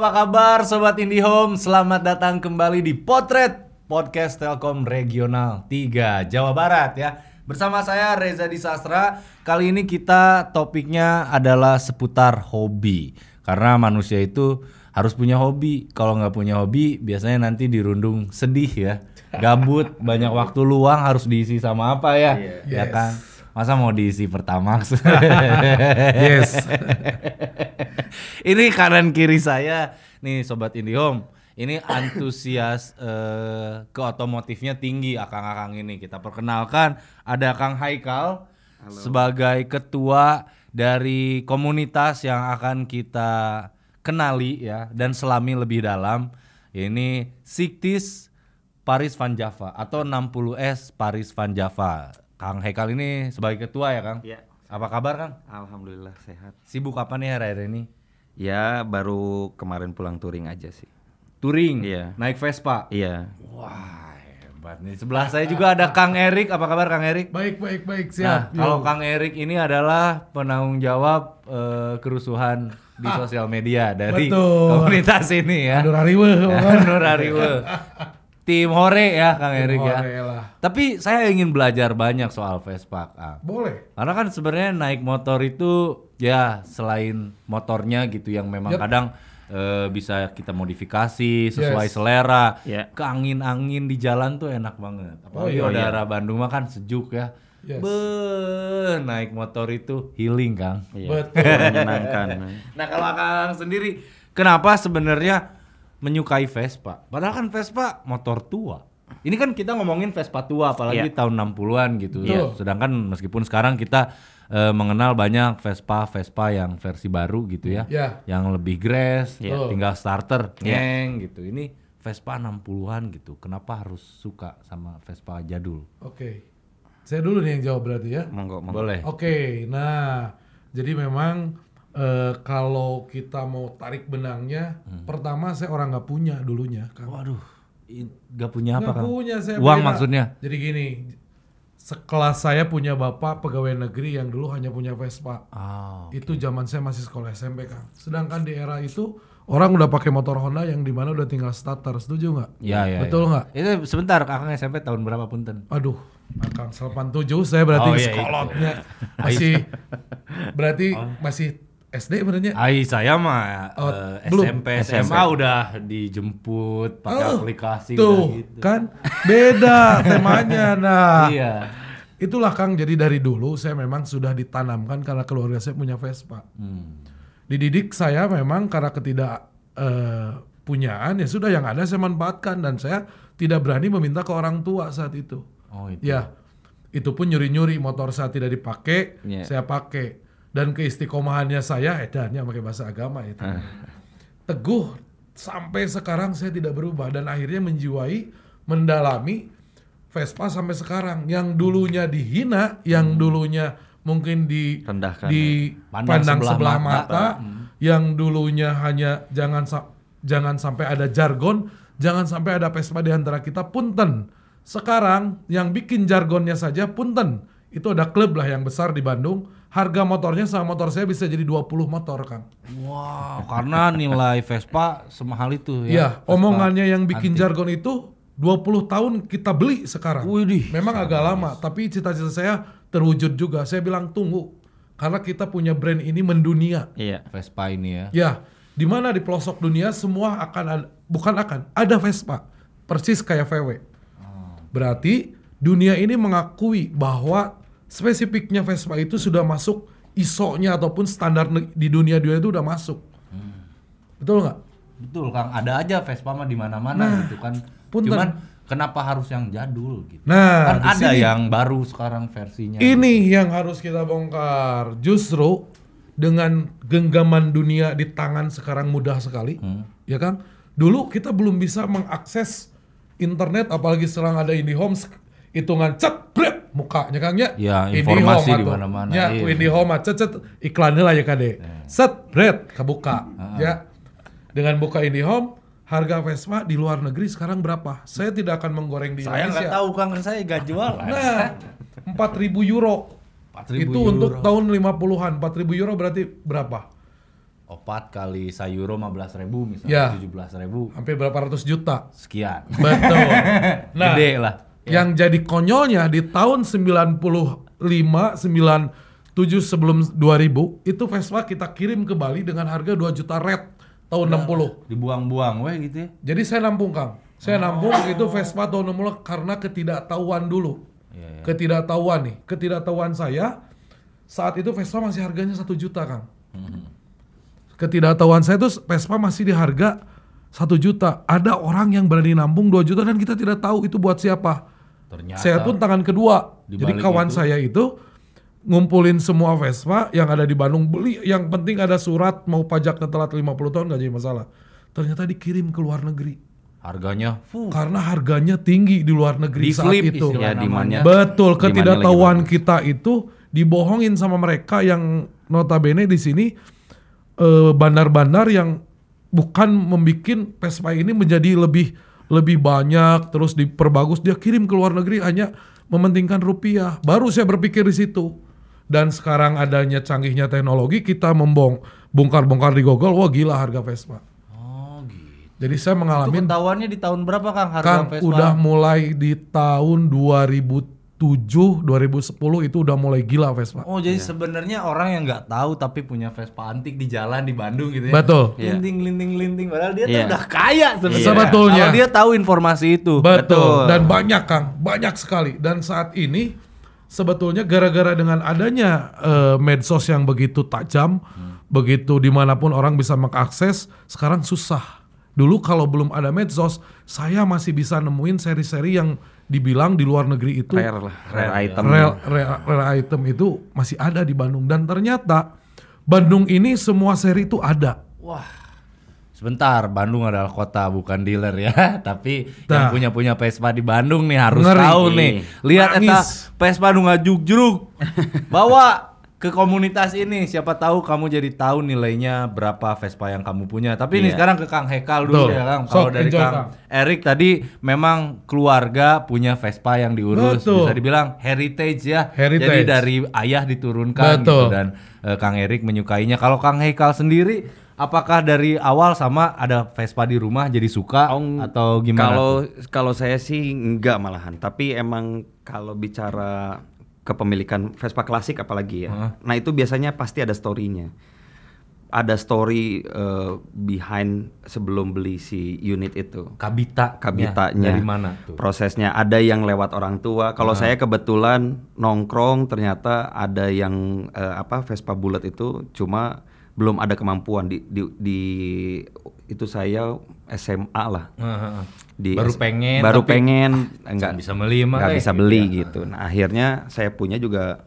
apa kabar Sobat IndiHome? Selamat datang kembali di Potret Podcast Telkom Regional 3 Jawa Barat ya. Bersama saya Reza Disastra Kali ini kita topiknya adalah seputar hobi. Karena manusia itu harus punya hobi. Kalau nggak punya hobi biasanya nanti dirundung sedih ya. Gabut, banyak waktu luang harus diisi sama apa ya. Ya Yes. kan? Masa mau diisi Pertamax? Yes. ini kanan kiri saya nih sobat IndiHome. Ini antusias eh, ke otomotifnya tinggi akang-akang ini. Kita perkenalkan ada Kang Haikal sebagai ketua dari komunitas yang akan kita kenali ya dan selami lebih dalam. Ini Siktis Paris Van Java atau 60S Paris Van Java. Kang Haikal ini sebagai ketua ya, Kang? Iya. Apa kabar, Kang? Alhamdulillah sehat. Sibuk apa nih hari ini? Ya baru kemarin pulang touring aja sih. Touring, Iya. naik Vespa. Iya. Wah, hebat nih. Sebelah saya juga ada Kang Erik. Apa kabar Kang Erik? Baik, baik, baik. Nah, Siap. kalau Yo. Kang Erik ini adalah penanggung jawab eh, kerusuhan di sosial media dari Betul. komunitas ini ya. Aduh, Rariwe. Nur Ariwe. Tim Hore ya Kang Erik ya. Lah. Tapi saya ingin belajar banyak soal Vespa. Kang. Boleh. Karena kan sebenarnya naik motor itu ya selain motornya gitu yang memang Yap. kadang eh, bisa kita modifikasi sesuai Yes. selera. Ya. Ke angin-angin di jalan tuh enak banget. Apalagi iya. udara Bandung mah kan sejuk ya. Yes. Be, naik motor itu healing, Kang. Iya. Betul. Menyenangkan. Nah, kalau Kang sendiri kenapa sebenarnya menyukai Vespa? Padahal kan Vespa motor tua. Ini kan kita ngomongin Vespa tua apalagi Iya. tahun 60-an gitu. Betul. Sedangkan meskipun sekarang kita eh, mengenal banyak Vespa Vespa yang versi baru gitu ya. Ya. Yang lebih grass, Iya. tinggal starter, Iya. ngeng gitu. Ini Vespa 60-an gitu. Kenapa harus suka sama Vespa jadul? Oke. Saya dulu nih yang jawab berarti ya. Monggo, monggo. Boleh. Oke. Nah, jadi memang eh, kalau kita mau tarik benangnya, Hmm. pertama saya orang nggak punya dulunya. Kang. Waduh, i- gak punya apa Nggak punya saya. Uang beda. maksudnya? Jadi gini, sekelas saya punya bapak pegawai negeri yang dulu hanya punya Vespa. Ah, Itu zaman saya masih sekolah SMP Kang. Sedangkan di era itu orang udah pakai motor Honda yang di mana udah tinggal starter, setuju nggak? Ya, ya. Betul ya. nggak? Itu sebentar, kakak SMP tahun berapa punten? Aduh, Akang 87 saya berarti Oh, iya, sekolotnya masih berarti masih SD benernya. Ai saya mah Oh, eh, belum. SMP, SMA udah dijemput pakai Oh, aplikasi Tuh, gitu. kan beda temanya. Nah, Iya. itulah Kang jadi dari dulu saya memang sudah ditanamkan karena keluarga saya punya Vespa. Hmm. Dididik saya memang karena ketidak eh, punyaan ya sudah yang ada saya manfaatkan dan saya tidak berani meminta ke orang tua saat itu. Oh itu. Ya, itu pun nyuri-nyuri motor saya tidak dipakai, Iya. saya pakai. Dan keistiqomahannya saya, edannya pakai bahasa agama itu. Teguh sampai sekarang saya tidak berubah dan akhirnya menjiwai, mendalami Vespa sampai sekarang. Yang dulunya dihina, yang dulunya mungkin di Rendahkan, di Pandang pandang, sebelah sebelah, mata. mata, yang dulunya hanya jangan jangan sampai ada jargon, jangan sampai ada Vespa di antara kita punten. Sekarang yang bikin jargonnya saja punten. Itu ada klub lah yang besar di Bandung. Harga motornya sama motor saya bisa jadi 20 motor, Kang. Wow, karena nilai Vespa semahal itu ya. Iya, Vespa. omongannya yang bikin jargon itu 20 tahun kita beli sekarang. Widih. Memang agak lama, tapi cita-cita saya terwujud juga. Saya bilang tunggu. Karena kita punya brand ini mendunia. Iya. Vespa ini ya. Ya, di mana di pelosok dunia semua akan ada, bukan akan, ada Vespa. Persis kayak VW. Berarti dunia ini mengakui bahwa spesifiknya Vespa itu sudah masuk ISO-nya ataupun standar di dunia-dunia itu udah masuk. Betul nggak? Betul Kang, ada aja Vespa mah di mana-mana gitu kan. punten. Cuman kenapa harus yang jadul gitu? Nah, kan ada sini- yang baru sekarang versinya. Ini yang harus kita bongkar. Justru dengan genggaman dunia di tangan sekarang mudah sekali, Hmm. ya kan? Dulu kita belum bisa mengakses internet, apalagi sekarang ada IndiHome, hitungan cet, bret, mukanya Kang ya. Ya, informasi di atuh. mana-mana, Ya, iya. ku IndiHome cet, cet, iklannya lah ya kade. Set, bret, kebuka. Ya, dengan buka IndiHome, harga Vespa di luar negeri sekarang berapa? Saya tidak akan menggoreng di Saya Indonesia. nggak tahu Kang, saya gak jual. Nah, 4.000 euro. 4.000 itu untuk euro. tahun 50-an. 4.000 euro berarti berapa? opat kali sayuro 15 ribu misalnya Ya. 17 ribu Hampir berapa ratus juta. sekian. Betul. Nah, Gede lah. Yang jadi konyolnya di tahun 95, 97 sebelum 2000 itu Vespa kita kirim ke Bali dengan harga 2 juta red tahun 60. Dibuang-buang weh gitu ya. Jadi saya nampung Kang. Saya nampung itu Vespa tahun 60 karena ketidaktahuan dulu. Iya, iya. Ketidaktahuan nih. Ketidaktahuan saya saat itu Vespa masih harganya 1 juta Kang. Hmm. Ketidaktahuan saya tuh Vespa masih di harga 1 juta. Ada orang yang berani nampung 2 juta dan kita tidak tahu itu buat siapa. Ternyata Saya pun tangan kedua. Di Jadi kawan itu- saya itu ngumpulin semua Vespa yang ada di Bandung beli yang penting ada surat mau pajaknya telat 50 tahun nggak jadi masalah. Ternyata dikirim ke luar negeri harganya fuh, karena harganya tinggi di luar negeri Di saat flip itu. Ya, demandnya. Betul, ketidaktahuan kita itu dibohongin sama mereka yang notabene di sini eh, bandar-bandar yang bukan membikin Vespa ini menjadi lebih lebih banyak terus diperbagus dia kirim ke luar negeri hanya mementingkan rupiah. Baru saya berpikir di situ. Dan sekarang adanya canggihnya teknologi kita membong bongkar-bongkar di Google, wah gila harga Vespa. oh gitu Jadi saya itu mengalami ketahuannya di tahun berapa Kang harga kan Vespa udah mulai di tahun 2007 2010 itu udah mulai gila Vespa. Oh jadi sebenarnya orang yang nggak tahu tapi punya Vespa antik di jalan di Bandung gitu ya. Betul. Iya. Linting linting linting padahal dia tuh Iya. udah kaya sebenarnya. Sebetulnya. Kalau dia tahu informasi itu. Betul. Dan banyak Kang, banyak sekali. Dan saat ini sebetulnya gara-gara dengan adanya eh, medsos yang begitu tajam, begitu di mana pun orang bisa mengakses, sekarang susah. Dulu kalau belum ada medsos, saya masih bisa nemuin seri-seri yang dibilang di luar negeri itu Rare lah, rare item. rare, rare, rare item itu masih ada di Bandung dan ternyata Bandung ini semua seri itu ada. Wah. Sebentar, Bandung adalah kota bukan dealer ya, tapi Nah. yang punya punya Vespa di Bandung nih harus Ngeri. tahu nih. Lihat eta. Vespa nu ngajuk-juruk. Bawa ke komunitas ini, siapa tahu kamu jadi tahu nilainya berapa Vespa yang kamu punya. Tapi ini Iya. sekarang ke Kang Hekal dulu Betul. ya Kang. Kalau dari enjoy, Kang. Erik tadi memang keluarga punya Vespa yang diurus, Betul. bisa dibilang heritage ya. Heritage. Jadi dari ayah diturunkan gitu dan eh, Kang Erik menyukainya. Kalau Kang Hekal sendiri apakah dari awal sama ada Vespa di rumah jadi suka Oh, atau gimana? Kalau kalau saya sih enggak malahan, tapi emang kalau bicara kepemilikan Vespa klasik apalagi ya. Heeh. Nah, itu biasanya pasti ada story-nya. Ada story eh, behind sebelum beli si unit itu. kabita Kabitanya. dari mana tuh? Prosesnya ada yang lewat orang tua. Kalau saya kebetulan nongkrong ternyata ada yang eh, apa Vespa Bullet itu cuma belum ada kemampuan di di, di- itu saya SMA lah. Di baru pengen baru tapi pengen enggak bisa beli mah nggak eh, bisa beli ya. gitu. Nah, akhirnya saya punya juga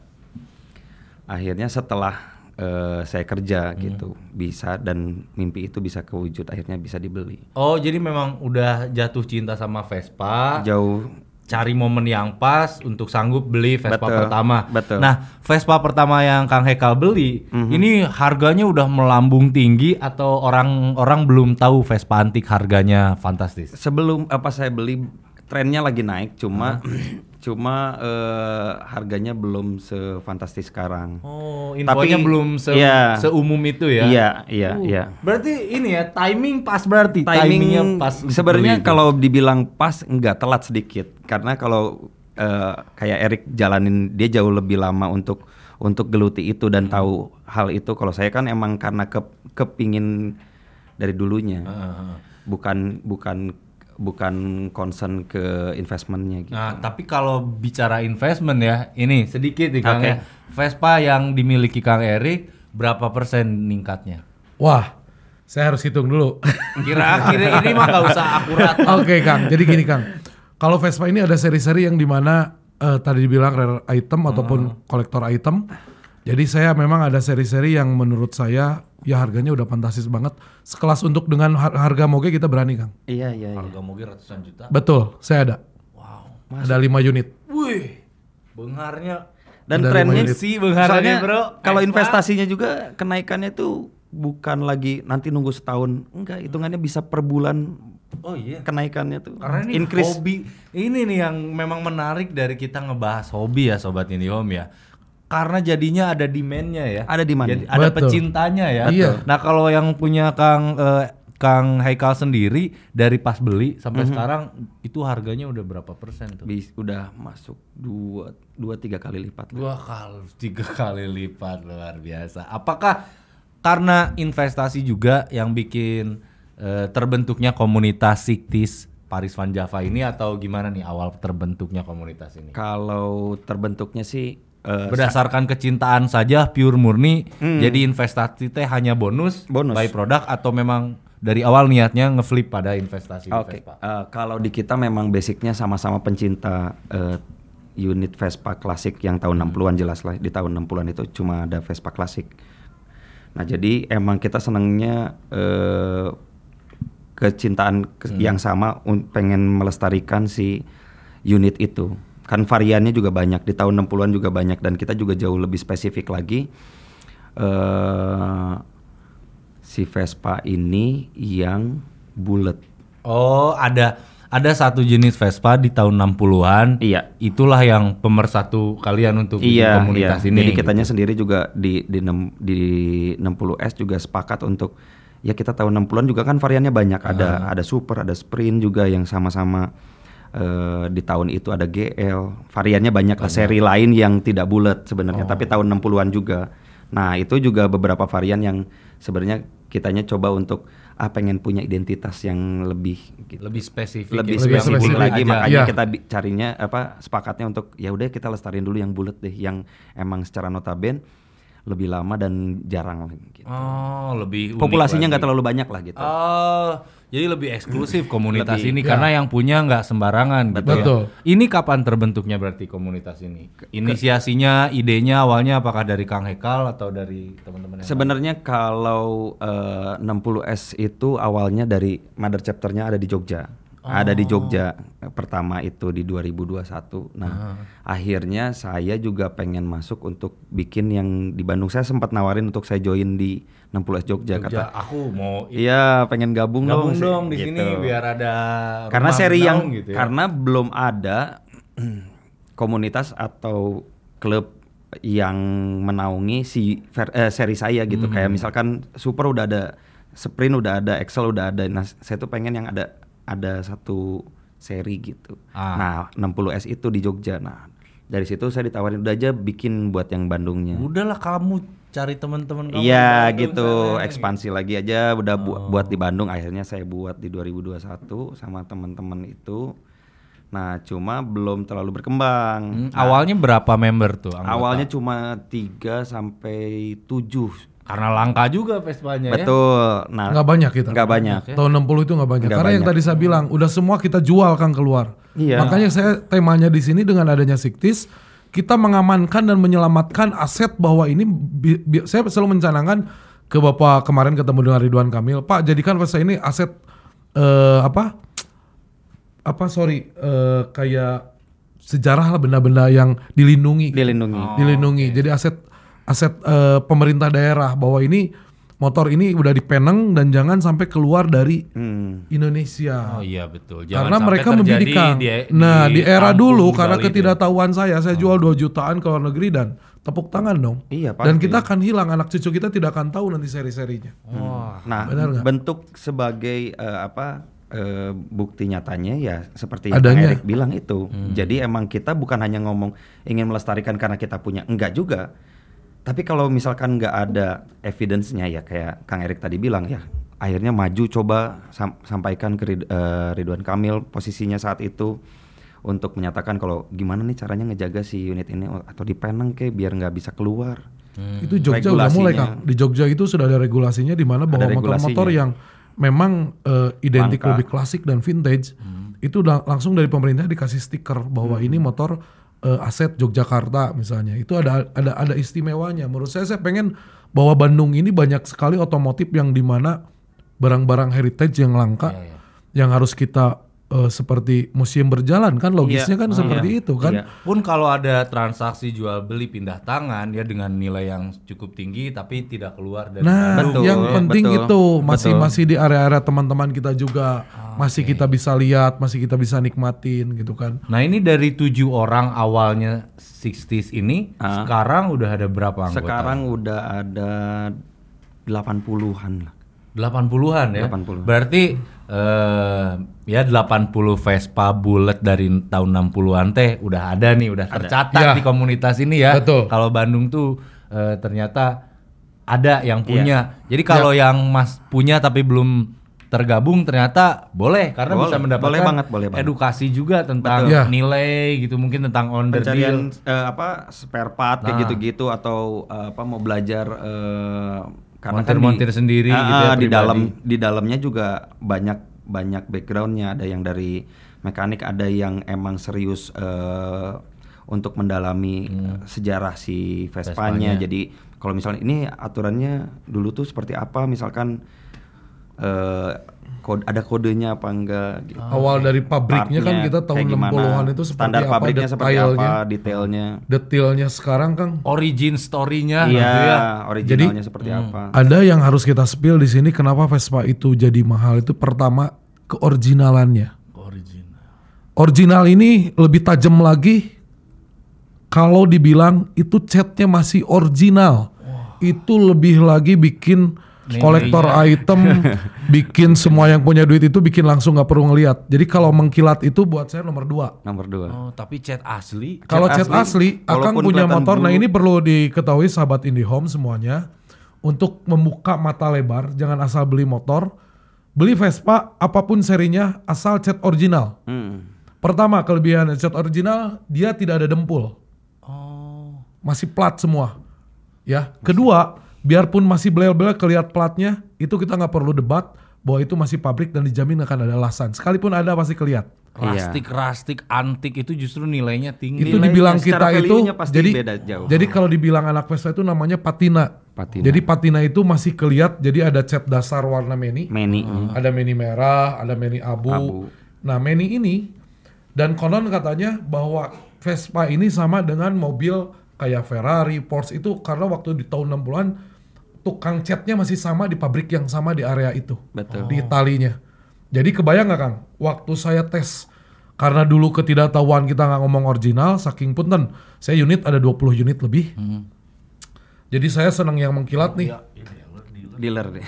akhirnya setelah eh, saya kerja Hmm. gitu bisa dan mimpi itu bisa kewujud akhirnya bisa dibeli. Oh, jadi memang udah jatuh cinta sama Vespa. Jauh Cari momen yang pas untuk sanggup beli Vespa Betul, pertama. betul. Nah, Vespa pertama yang Kang Hekal beli, Mhm. ini harganya udah melambung tinggi atau orang-orang belum tahu Vespa antik harganya fantastis? sebelum apa saya beli trennya lagi naik cuma cuma eh, harganya belum sefantastis sekarang. Oh, infonya Tapi, belum se- iya. seumum itu ya? Iya, iya, Uh, iya. Berarti ini ya timing pas berarti timingnya timingnya pas. sebenarnya kalau dibilang pas enggak telat sedikit karena kalau eh, kayak Erik jalanin dia jauh lebih lama untuk untuk geluti itu dan Hmm. tahu hal itu kalau saya kan emang karena ke, kepingin dari dulunya Heeh. bukan bukan bukan concern ke investmentnya gitu Nah, tapi kalau bicara investment ya, ini sedikit nih Kang Oke. ya. Vespa yang dimiliki Kang Erik berapa persen ningkatnya? Wah, saya harus hitung dulu. Kira-kira ini mah gak usah akurat. Oke Kang, jadi gini Kang. Kalau Vespa ini ada seri-seri yang di mana eh, tadi dibilang rare item ataupun kolektor item. Jadi saya memang ada seri-seri yang menurut saya ya harganya udah fantastis banget. Sekelas untuk dengan har- harga moge kita berani Kang. iya iya iya Harga mobil ratusan juta. Betul, saya ada. Wow. Ada 5 unit. Wih, bengarnya. dan Ada trennya lima sih bengarnya soalnya bro. kalau investasinya juga kenaikannya tuh bukan lagi nanti nunggu setahun enggak hitungannya bisa per bulan Oh iya. kenaikannya tuh Karena ini increase hobi. Ini nih yang memang menarik dari kita ngebahas hobi ya Sobat Indihome ya. Karena jadinya ada demand-nya ya. Ada demand. Jadi ada Betul. pecintanya ya. Iya. Nah, kalau yang punya Kang eh, Kang Haikal sendiri dari pas beli sampai sekarang itu harganya udah berapa persen tuh? Bis, udah masuk dua dua tiga kali lipat. Dua kali, tiga kali lipat luar biasa. Apakah karena investasi juga yang bikin eh, terbentuknya komunitas Siktis Paris Van Java ini atau gimana nih awal terbentuknya komunitas ini? Kalau terbentuknya sih eh, Berdasarkan kecintaan saja pure murni, jadi investasi teh hanya bonus, Bonus. by product atau memang dari awal niatnya ngeflip pada investasi Oke, Vespa? eh, kalau di kita memang basicnya sama-sama pencinta eh, unit Vespa klasik yang tahun 60-an jelas lah. Di tahun 60-an itu cuma ada Vespa klasik. Nah, jadi emang kita senangnya eh, kecintaan ke- yang sama pengen melestarikan si unit itu. Kan variannya juga banyak di tahun 60-an juga banyak dan kita juga jauh lebih spesifik lagi. eh si Vespa ini yang bulat. Oh, ada ada satu jenis Vespa di tahun 60-an. Iya. Itulah yang pemersatu kalian untuk Iya, komunitas iya. ini. Jadi gitu. kitanya sendiri juga di di di 60S juga sepakat untuk ya kita tahun 60-an juga kan variannya banyak. Ada ada super, ada sprint juga yang sama-sama eh, di tahun itu ada GL. Variannya banyak lah seri lain yang tidak bulat sebenarnya, tapi tahun 60-an juga. Nah, itu juga beberapa varian yang sebenarnya kitanya coba untuk ah pengen punya identitas yang lebih gitu lebih spesifik. lebih ya, Lebih spesifik spesifik lagi aja. makanya Iya. kita carinya apa sepakatnya untuk ya udah kita lestariin dulu yang bulat deh yang emang secara notaben lebih lama dan jarang gitu. Oh, lebih populasinya nggak terlalu banyak lah gitu Oh, jadi lebih eksklusif komunitas Lebih, ini ya. karena yang punya nggak sembarangan gitu ya. Betul. Ini kapan terbentuknya berarti komunitas ini? Inisiasinya, idenya awalnya apakah dari Kang Hekal atau dari teman-teman yang sebenarnya kalau eh, 60S itu awalnya dari mother chapternya ada di Jogja ada di Jogja eh, pertama itu di 2021 nah akhirnya saya juga pengen masuk untuk bikin yang di Bandung saya sempat nawarin untuk saya join di 60S Jogja, Jogja, kata aku mau Iya, pengen gabung, gabung dong, dong di gitu. sini biar ada Karena seri yang gitu ya. karena belum ada komunitas atau klub yang menaungi si ver- eh, seri saya gitu. Kayak Hmm. misalkan Super udah ada, Sprint udah ada, Excel udah ada. Nah, saya tuh pengen yang ada ada satu seri gitu. Ah. Nah, 60S itu di Jogja. Nah, dari situ saya ditawarin udah aja bikin buat yang Bandungnya. Udahlah kamu cari teman-teman kamu. Iya gitu, sana, ekspansi lagi aja udah bu- Oh. buat di Bandung akhirnya saya buat di 2021 sama teman-teman itu. Nah, cuma belum terlalu berkembang. Hmm, Nah, awalnya berapa member tuh? anggota? awalnya cuma 3 sampai 7. Karena langka juga Vespanya ya. Betul. Nah, Nggak banyak kita. nggak banyak. Tahun 60 itu nggak banyak. Nggak Karena yang banyak. tadi saya bilang, udah semua kita jual kan keluar. Iya. Makanya saya temanya di sini dengan adanya Siktis, kita mengamankan dan menyelamatkan aset bahwa ini bi- bi- saya selalu mencanangkan ke Bapak kemarin ketemu dengan Ridwan Kamil, Pak jadikan Vespa ini aset eh, apa? Apa sorry eh, kayak sejarah lah benda-benda yang dilindungi Dilindungi. dilindungi. Jadi aset aset eh, pemerintah daerah bahwa ini motor ini udah dipeneng dan jangan sampai keluar dari Hmm. Indonesia. Oh iya betul. karena sampai mereka terjadi membidik Kang. di- nah, di, era dulu karena itu ya. ketidaktahuan saya, saya jual 2 jutaan ke luar negeri dan tepuk tangan dong. Iya, Dan pasti. kita akan hilang, anak cucu kita tidak akan tahu nanti seri-serinya. Wah. Nah, Benar nggak? bentuk sebagai eh, apa eh, bukti nyatanya ya seperti yang Adanya. Erik bilang itu. Jadi emang kita bukan hanya ngomong ingin melestarikan karena kita punya, enggak juga. Tapi kalau misalkan nggak ada evidence-nya ya kayak Kang Erik tadi bilang ya, akhirnya maju coba sam- sampaikan ke Rid- eh, Ridwan Kamil posisinya saat itu untuk menyatakan kalau gimana nih caranya ngejaga si unit ini atau dipeneng ke biar nggak bisa keluar. Itu Jogja udah mulai. Kang. Di Jogja itu sudah ada regulasinya di mana bahwa motor-motor yang memang eh, identik Langka. lebih klasik dan vintage itu udah langsung dari pemerintah dikasih stiker bahwa ini motor eh, aset Yogyakarta misalnya. Itu ada ada ada istimewanya. Menurut saya saya pengen bahwa Bandung ini banyak sekali otomotif yang di mana barang-barang heritage yang langka yang harus kita eh, seperti museum berjalan kan logisnya Iya. kan Oh, seperti iya. itu kan. Iya. Pun kalau ada transaksi jual beli pindah tangan ya dengan nilai yang cukup tinggi tapi tidak keluar dari Nah, Bandung. Betul, yang penting betul, itu masih betul. masih di area-area teman-teman kita juga masih kita bisa lihat, masih kita bisa nikmatin gitu kan. Nah ini dari tujuh orang awalnya 60s ini, sekarang udah ada berapa anggota? Sekarang udah ada 80-an lah. 80-an ya. 80. Berarti eh ya 80 Vespa Bullet dari tahun 60-an teh udah ada nih, udah tercatat Ya. di komunitas ini ya. Betul. Kalau Bandung tuh eh, ternyata ada yang punya. Jadi kalau yang Mas punya tapi belum tergabung ternyata boleh karena Boleh, bisa mendapatkan boleh banget, boleh banget. edukasi juga tentang Betul. Ya. nilai gitu mungkin tentang on the Pencarian deal. eh, apa spare part kayak Nah. gitu-gitu atau eh, apa mau belajar eh, karena kan Montir-montir sendiri Ah, gitu ya, ah, di pribadi. dalam di dalamnya juga banyak banyak backgroundnya ada yang dari mekanik ada yang emang serius eh, untuk mendalami eh, sejarah si Vespanya. Jadi kalau misalnya ini aturannya dulu tuh seperti apa misalkan eh kode, ada kodenya apa enggak gitu. Awal dari pabriknya kan kita tahun kayak gimana, 60-an itu seperti standar apa pabriknya seperti detailnya. apa detailnya Detailnya sekarang kan Origin story-nya iya gitu ya. originalnya seperti hmm. apa ada yang harus kita spill di sini kenapa Vespa itu jadi mahal itu pertama keoriginalannya. Origin. Original ini lebih tajam lagi kalau dibilang itu catnya masih original. Itu lebih lagi bikin kolektor item, bikin semua yang punya duit itu bikin langsung nggak perlu ngelihat. Jadi kalau mengkilat itu buat saya nomor dua. nomor dua Oh, tapi cat asli. Kalau Cat cat asli, asli, akan punya motor. Nah bulu. ini perlu diketahui sahabat IndiHome semuanya untuk membuka mata lebar, jangan asal beli motor, beli Vespa apa pun serinya asal cat original. Hmm. Pertama kelebihan cat original dia tidak ada dempul, Oh. masih plat semua. Ya. Kedua, biarpun masih belel-belel kelihat platnya, itu kita nggak perlu debat bahwa itu masih pabrik dan dijamin akan ada lasan. Sekalipun ada pasti kelihatan. Rustic, rustic, antik itu justru nilainya tinggi. itu Nilainya dibilang kita itu pasti jadi beda jauh. jadi kalau dibilang anak Vespa itu namanya patina. Patina. Jadi patina itu masih kelihat jadi ada cat dasar warna meni, meni ada meni merah, ada meni abu. Abu. Nah, meni ini dan konon katanya bahwa Vespa ini sama dengan mobil kayak Ferrari, Porsche itu karena waktu di tahun 60-an tukang catnya masih sama di pabrik yang sama di area itu betul di Italinya. Jadi kebayang nggak Kang? Waktu saya tes karena dulu ketidaktahuan kita nggak ngomong original, saking punten, saya unit ada 20 unit lebih. Jadi saya senang yang mengkilat nih. Dealer deh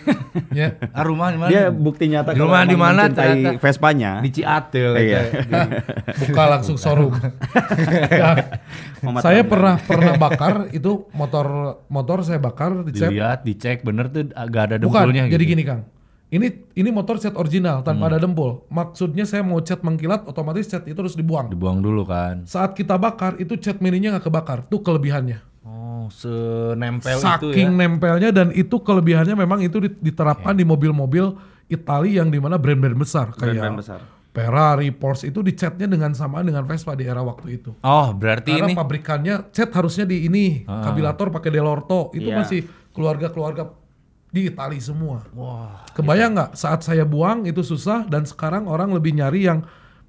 ya. Ah, rumah di mana? dia bukti nyata Di kalau rumah di mana ternyata? Vespanya Di Ciatel Iya. ya. Buka langsung showroom. Nah, saya pernah pernah bakar itu motor motor saya bakar dicet. Dilihat, dicek bener tuh agak ada Bukan, dempulnya jadi gitu. gini Kang. Ini ini motor cat original tanpa ada dempul. Maksudnya saya mau cat mengkilat, otomatis cat itu harus dibuang. Dibuang dulu kan. Saat kita bakar itu cat mininya nggak kebakar. Tuh kelebihannya. Senempel itu Saking ya. nempelnya dan itu kelebihannya memang itu dit- diterapkan di mobil-mobil Itali yang di mana brand-brand besar kayak Brand-brand besar. Ferrari, Porsche itu dicatnya dengan samaan dengan Vespa di era waktu itu. Oh, berarti Karena ini pabrikannya cat harusnya di ini, kabilator pakai Delorto, itu Iya. masih keluarga-keluarga di Itali semua. wah, Kebayang nggak saat saya buang itu susah dan sekarang orang lebih nyari yang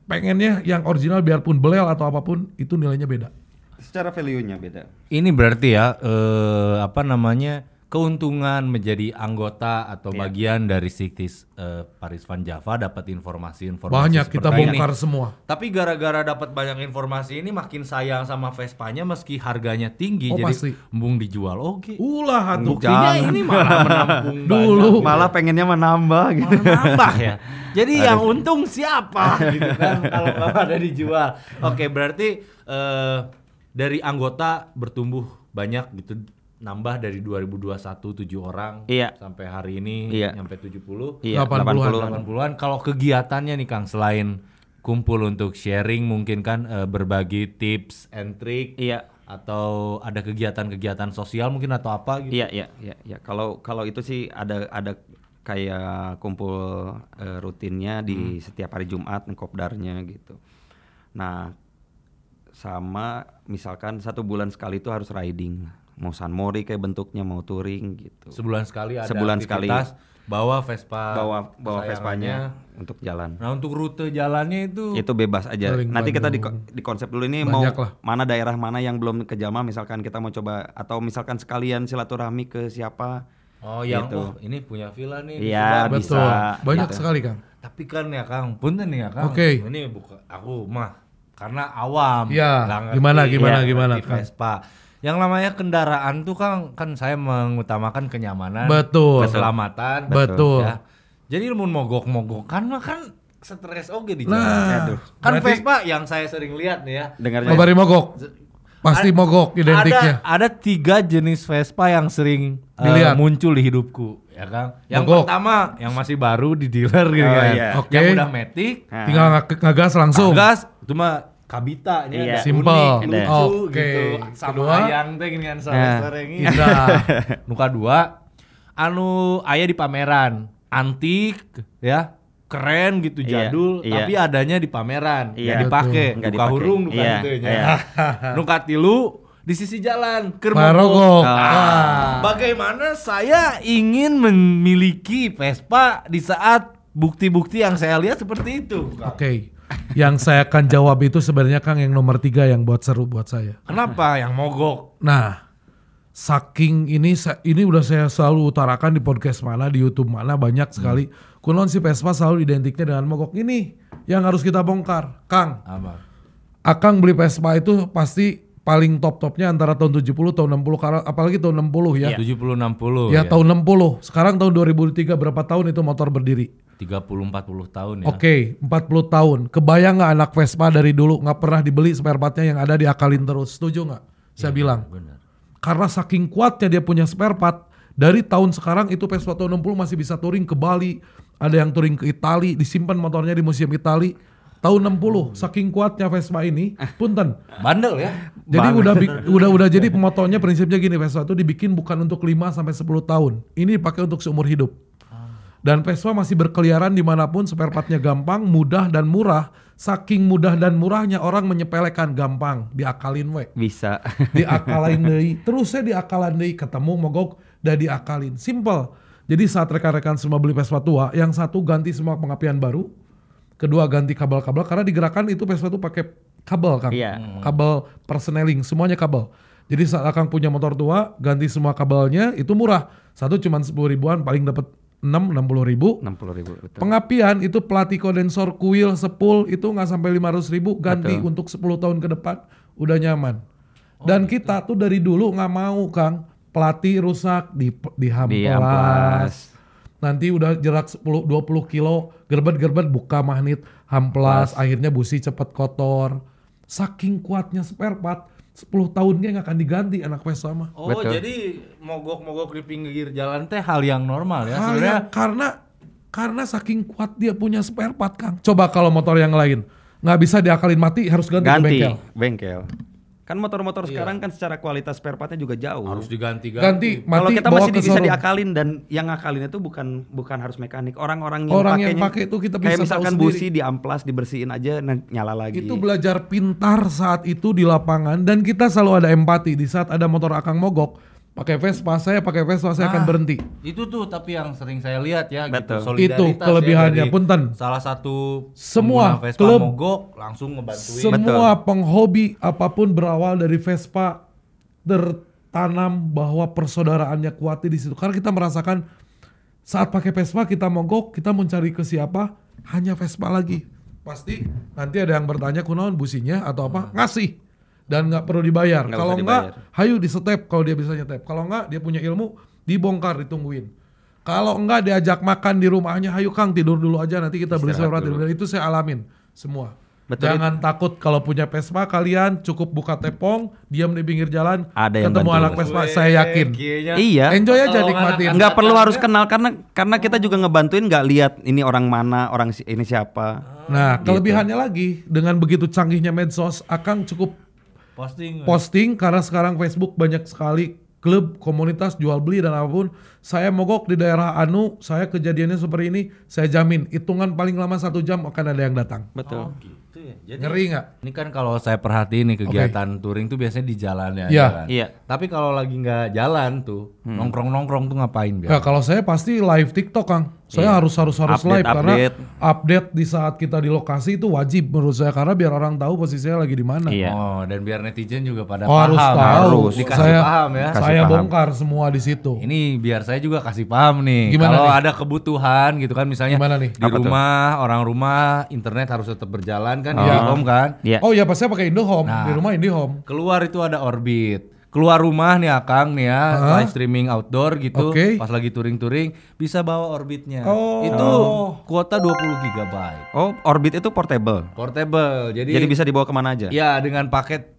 pengennya yang original biarpun belel atau apa pun itu nilainya beda. Secara value-nya beda ini berarti ya eh, apa namanya? keuntungan menjadi anggota atau Iya. bagian dari Siktis eh, Paris Van Java dapat informasi-informasi Banyak kita ini. bongkar semua. Tapi gara-gara dapat banyak informasi ini makin sayang sama Vespanya meski harganya tinggi Oh, jadi pasti. embung dijual. Oke. Ulah atuh. Buktinya ini malah menampung Dulu. malah pengennya menambah gitu Malah nambah ya. Jadi yang untung siapa gitu kan kalau nggak ada dijual. Oke, berarti eh, dari anggota bertumbuh banyak gitu nambah dari 2021 7 orang Iya. sampai hari ini Iya. nyampe 70. iya 80-an. 80 80-an kalau kegiatannya nih Kang selain kumpul untuk sharing mungkin kan eh, berbagi tips and trick iya atau ada kegiatan-kegiatan sosial mungkin atau apa gitu. Iya, iya, iya, iya. Kalau kalau itu sih ada ada kayak kumpul eh, rutinnya di setiap hari Jumat kopdarnya gitu. Nah, sama misalkan satu bulan sekali itu harus riding. Mau San Mori kayak bentuknya, mau touring gitu. Sebulan sekali ada Sebulan sekali. aktivitas bawa Vespa Bawa bawa. Vespanya untuk jalan. Nah untuk rute jalannya itu Itu bebas aja. Nanti kita di, Bandung. di konsep dulu ini Banyak mau lah. mana daerah mana yang belum kejamah misalkan kita mau coba atau misalkan sekalian silaturahmi ke siapa Oh yang Gitu. oh, ini punya villa nih. di Iya, bisa. Betul. Banyak gitu. sekali Kang. Tapi kan ya Kang, punten nih ya Kang. Oke. Ini bukan aku mah karena awam. Iya, nggak ngerti, gimana, gimana, nggak gimana, Kang? Vespa. Yang namanya kendaraan tuh Kang, kan saya mengutamakan kenyamanan, Betul. keselamatan, Betul. ya. Jadi ilmu mogok-mogokan mah kan stres oke di jalan. Nah, Aduh. Kan berarti- Vespa yang saya sering lihat nih ya. Dengarnya. Nobari mogok. Pasti Ad- mogok identiknya. Ada, ada tiga jenis Vespa yang sering uh, Dilihat. muncul di hidupku, ya kan? Yang Mogok. pertama yang masih baru di dealer gitu Oh, kan. iya. Oke. Yang udah metik, Nah. Tinggal nge- ngegas langsung. gas cuma kabita nya Iya. ada Simple. unik, lucu Oke. gitu. Sama Kedua? ayang teh ginian sore-sore ini. Indah. Nuka dua anu aya di pameran, antik ya. Keren gitu Iya, jadul, iya. tapi adanya di pameran, Iya. nggak dipakai, Betul. Dipakai. hurung, bukan Iya, gitu ya. iya. Nuka tilu di sisi jalan, keur Marogok. mogok. Ah. Ah. Bagaimana saya ingin memiliki Vespa di saat bukti-bukti yang saya lihat seperti itu? Oke. Yang saya akan jawab itu sebenarnya Kang yang nomor tiga yang buat seru buat saya. Kenapa yang mogok? Nah, saking ini ini udah saya selalu utarakan di podcast mana, di YouTube mana banyak sekali. Kunon si Vespa selalu identiknya dengan mogok ini yang harus kita bongkar. Kang, Apa? Akang beli Vespa itu pasti paling top-topnya antara tahun 70 tahun 60 karena apalagi tahun 60 ya. 70 60 Ya, tahun 60. Sekarang tahun 2003 berapa tahun itu motor berdiri? 30 40 tahun ya. Oke, 40 tahun. Kebayang nggak anak Vespa dari dulu nggak pernah dibeli spare partnya yang ada diakalin terus? Setuju nggak? Saya bilang. Benar. Karena saking kuatnya dia punya spare part, dari tahun sekarang itu Vespa tahun 60 masih bisa touring ke Bali, ada yang touring ke Itali, disimpan motornya di museum Itali. Tahun 60, saking kuatnya Vespa ini, punten. Bandel ya. Jadi udah bi- udah udah jadi pemotornya prinsipnya gini Vespa itu dibikin bukan untuk 5 sampai 10 tahun. Ini dipakai untuk seumur hidup. Dan Vespa masih berkeliaran di mana pun, spare partnya gampang, mudah dan murah. Saking mudah dan murahnya orang menyepelekan gampang, diakalin we Bisa. diakalin deui. Terus saya diakalin deui ketemu mogok dan diakalin. Simple. Jadi saat rekan-rekan semua beli Vespa tua yang satu ganti semua pengapian baru kedua ganti kabel-kabel karena digerakkan itu Vespa tuh pakai kabel kan Iya. kabel persneling semuanya kabel. Jadi saat akang punya motor tua ganti semua kabelnya itu murah. Satu cuma 10 ribuan paling dapat 6 60 ribu 60 ribu. Betul. Pengapian itu pelatih kondensor kuil sepul itu nggak sampai 500 ribu ganti Betul. untuk 10 tahun ke depan udah nyaman. Dan kita tuh dari dulu nggak mau Kang pelatih rusak di di hamplas. amplas. Nanti udah jarak 10 20 kilo gerbet-gerbet buka magnet hamplas akhirnya busi cepet kotor. Saking kuatnya spare part 10 tahunnya nggak akan diganti anak Vespa mah. Oh, Betul. jadi mogok-mogok di pinggir jalan teh hal yang normal ya Hal sebenarnya. yang- karena karena saking kuat dia punya spare part Kang. Coba kalau motor yang lain nggak bisa diakalin mati harus ganti, ke Ganti bengkel. bengkel. Kan motor-motor sekarang kan secara kualitas spare partnya juga jauh. Harus diganti-ganti. Ganti Kalau kita masih bisa showroom. diakalin dan yang ngakalin itu bukan bukan harus mekanik. Orang-orang yang Orang yang pakainya- pakai itu kita kayak bisa tahu misalkan sendiri. busi di amplas dibersihin aja nah, nyala lagi. Itu belajar pintar saat itu di lapangan dan kita selalu ada empati di saat ada motor akang mogok pakai Vespa saya pakai Vespa saya akan Ah, berhenti. Itu tuh tapi yang sering saya lihat ya Betul. gitu. Solidaritas Itu ya kelebihannya, dari punten. Salah satu Semua Vespa klub- mogok langsung ngebantuin. Semua penghobi apa pun berawal dari Vespa tertanam bahwa persaudaraannya kuat di situ. Karena kita merasakan saat pakai Vespa kita mogok, kita mencari ke siapa? Hanya Vespa lagi. Pasti nanti ada yang bertanya kunaon businya atau apa? Ngasih. Dan nggak perlu dibayar. Nggak Kalau nggak, hayu di step kalau dia bisa nyetep. Kalau nggak, dia punya ilmu, dibongkar, ditungguin. Kalau enggak diajak makan di rumahnya, hayu Kang tidur dulu aja nanti kita beli dulu. Dan itu saya alamin semua. Betul. Jangan takut kalau punya Vespa kalian cukup buka tepong, diam di pinggir jalan, Ada yang ketemu bantu. anak Vespa, saya yakin. Kayaknya Iya. Enjoy aja Kalau nikmatin. Nggak perlu harus kenal karena karena kita juga ngebantuin nggak lihat ini orang mana, orang ini siapa. Nah, kelebihannya lagi dengan begitu canggihnya medsos, akan cukup posting. posting karena sekarang Facebook banyak sekali klub, komunitas jual beli dan apa pun. Saya mogok di daerah Anu, saya kejadiannya seperti ini, saya jamin hitungan paling lama satu jam akan ada yang datang. Betul. Oh, gitu. Ya. Jadi Ngeri nggak? ini kan kalau saya perhatiin nih kegiatan touring tuh biasanya di jalan ya. Iya. kan? Iya. Tapi kalau lagi nggak jalan tuh, nongkrong-nongkrong tuh ngapain Ya biasa? kalau saya pasti live TikTok Kang. Saya Iya. harus harus harus Update, live karena update. update di saat kita di lokasi itu wajib menurut saya karena biar orang tahu posisinya lagi di mana. Iya. Oh, dan biar netizen juga pada Oh, paham. harus tahu. harus. Dikasih saya paham ya. Kasih saya paham. bongkar semua di situ. Ini biar saya juga kasih paham nih. Gimana Kalau nih? ada kebutuhan gitu kan misalnya Gimana nih? di Apa tuh? rumah, orang rumah internet harus tetap berjalan kan di Oh. home kan. Iya. Oh ya pas saya pakai IndoHome Nah. di rumah IndiHome. Keluar itu ada Orbit. Keluar rumah nih Akang nih ya, Hah? live streaming outdoor gitu, Oke. pas lagi touring-touring bisa bawa Orbitnya. Oh. Itu kuota 20 GB. Oh, Orbit itu portable. Portable. Jadi, Jadi bisa dibawa ke mana aja. ya dengan paket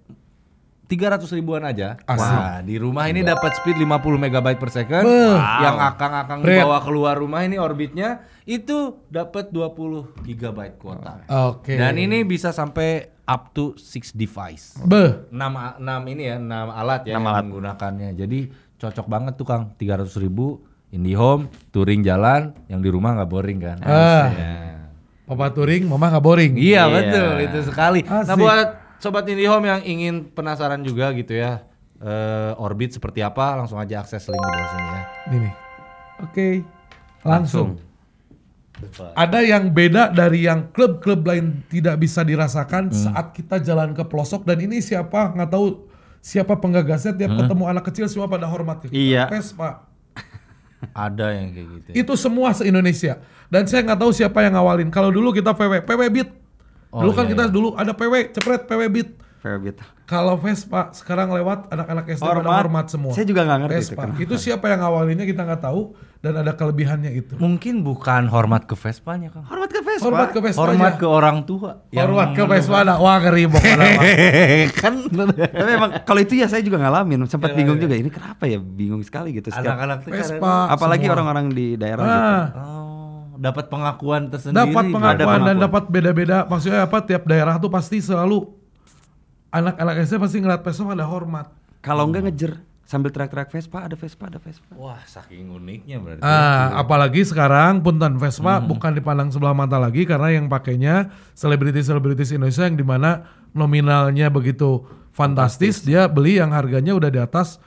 300 ribuan aja. Asik. Wah, di rumah ini dapat speed 50 MB per second. Beuh. Yang akang-akang Red. bawa keluar rumah ini orbitnya itu dapat 20 GB kuota. Oke. Dan ini bisa sampai up to 6 device. Beh. 6 6 ini ya, 6 alat ya Enam yang alat. menggunakannya. Jadi cocok banget tuh Kang, 300 ribu IndiHome, touring jalan, yang di rumah nggak boring kan? Ah. Ya. Papa touring, mama nggak boring. Iya Iya. betul itu sekali. Nah Asik. buat sobat IndiHome yang ingin penasaran juga gitu ya eh, orbit seperti apa, langsung aja akses link di bawah sini ya. Ini. Oke. Langsung. Ada yang beda dari yang klub-klub lain tidak bisa dirasakan saat kita jalan ke pelosok dan ini siapa nggak tahu siapa penggagasnya tiap ketemu anak kecil semua pada hormat kita. Iya. Vespa. Ada yang kayak gitu. Itu semua se-Indonesia. Dan saya nggak tahu siapa yang ngawalin. Kalau dulu kita PW, PW Beat. Oh, dulu kan iya, kita iya. dulu ada PW, cepret PW Beat. Fairbit. Kalau Vespa sekarang lewat anak-anak SD pada Hormat. hormat semua. Saya juga nggak ngerti itu Vespa. kenapa. Itu siapa yang ngawalinnya kita nggak tahu dan ada kelebihannya itu. Mungkin bukan hormat ke Vespanya Kang. Hormat ke Vespa. Hormat ke Vespa Hormat aja. ke orang tua. Hormat ke Vespa ada. Wah ngeri kan Tapi emang kalau itu ya saya juga ngalamin, sempat bingung juga. Ini kenapa ya? Bingung sekali gitu anak-anak Vespa. Apalagi semua. orang-orang di daerah gitu. Ah, Oh, dapat pengakuan tersendiri. dapat Ada pengakuan dan pengakuan. dapat beda-beda. Maksudnya apa? Tiap daerah tuh pasti selalu anak-anak SD pasti ngeliat Vespa ada hormat. Kalau enggak ngejer sambil teriak-teriak Vespa, ada Vespa, ada Vespa. Wah, saking uniknya berarti. Ah, apalagi sekarang punten Vespa bukan dipandang sebelah mata lagi karena yang pakainya selebritis-selebritis Indonesia yang di mana nominalnya begitu fantastis, dia beli yang harganya udah di atas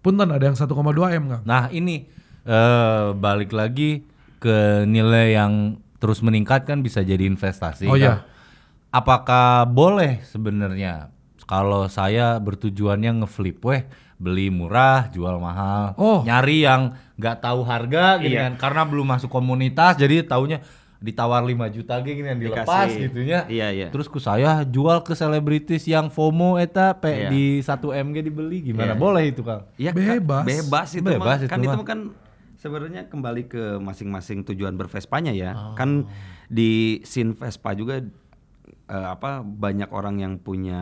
punten ada yang 1,2 m kan. Nah, ini eh balik lagi ke nilai yang terus meningkat kan bisa jadi investasi. Oh, kan? iya. Apakah boleh sebenarnya kalau saya bertujuannya ngeflip weh beli murah jual mahal Oh. nyari yang nggak tahu harga gitu Iya. kan karena belum masuk komunitas jadi taunya ditawar 5 juta gitu yang dilepas Dikasih. gitunya Iya, iya. terus ku saya jual ke selebritis yang FOMO eta pe Iya. di 1 MG dibeli gimana Iya. boleh itu Kang Iya, Bebas. Kan, bebas itu Bebas mah. itu kan mah. itu kan sebenarnya kembali ke masing-masing tujuan bervespanya ya. Oh. Kan di scene Vespa juga eh, apa banyak orang yang punya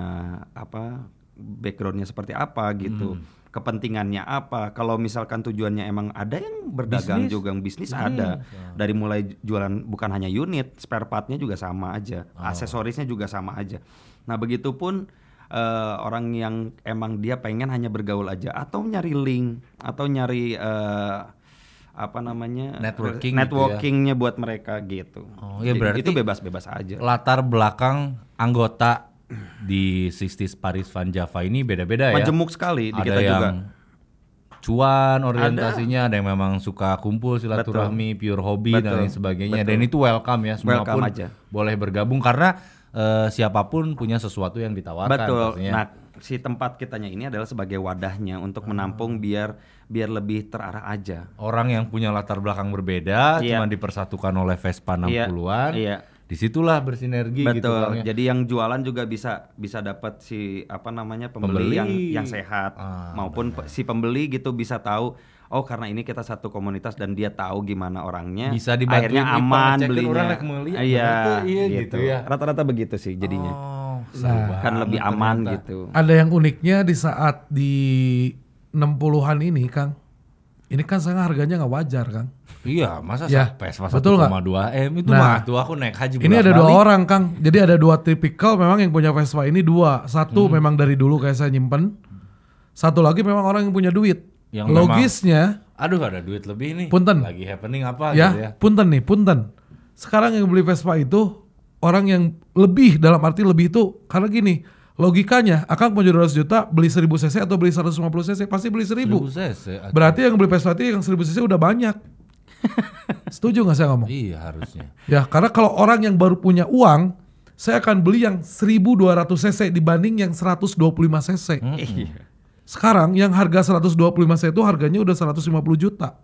apa backgroundnya seperti apa gitu. Hmm. Kepentingannya apa? Kalau misalkan tujuannya emang ada yang berdagang Bisnis. juga, bisnis ada. Dari mulai jualan bukan hanya unit, spare partnya juga sama aja, Oh. aksesorisnya juga sama aja. Nah begitupun eh, orang yang emang dia pengen hanya bergaul aja atau nyari link atau nyari eh, apa namanya Networking gitu networkingnya buat mereka gitu. Oh, ya berarti- itu bebas-bebas aja. latar belakang anggota di 60s Paris Van Java ini beda-beda ya. Majemuk sekali di ada kita yang juga. cuan orientasinya, ada. yang memang suka kumpul silaturahmi, pure hobi dan Betul. lain sebagainya. Betul. Dan itu welcome ya, semua Welcome pun aja. boleh bergabung karena eh, siapa pun punya sesuatu yang ditawarkan. Betul. pastinya. Nah, si tempat kitanya ini adalah sebagai wadahnya untuk menampung biar biar lebih terarah aja. Orang yang punya latar belakang berbeda, Iya. cuma dipersatukan oleh Vespa Iya, 60-an. iya. Di situlah bersinergi gitu. Betul. Kang, ya. Jadi yang jualan juga bisa bisa dapat si apa namanya pembeli, Pembeli. yang yang sehat Ah, maupun pe- si pembeli gitu bisa tahu oh karena ini kita satu komunitas dan dia tahu gimana orangnya. Bisa akhirnya Ipa, aman belinya. Iya, iya gitu ya. Rata-rata begitu sih jadinya. Oh, Nah, kan lebih aman ternyata. gitu. Ada yang uniknya di saat di 60-an ini Kang. Ini kan saya harganya nggak wajar Kang. Iya, masa Ya, Vespa betul 1,2 M itu Nah, mah tuh aku naik haji Ini ada dua orang Kang. Jadi ada dua tipikal memang yang punya Vespa ini dua. Satu memang dari dulu kayak saya nyimpen. Satu lagi memang orang yang punya duit. Yang Logisnya Aduh ada duit lebih nih. Punten. Lagi happening apa ya, gitu ya. punten nih, punten. Sekarang yang beli Vespa itu orang yang lebih dalam arti lebih itu karena gini, logikanya akan punya 200 juta beli 1000 cc atau beli 150 cc pasti beli 1000. 1000 cc. Berarti yang beli Vespa itu yang 1000 cc udah banyak. Setuju nggak saya ngomong? Iya harusnya. Ya, karena kalau orang yang baru punya uang, saya akan beli yang 1200 cc dibanding yang 125 cc. Iya. Sekarang yang harga 125 cc itu harganya udah 150 juta.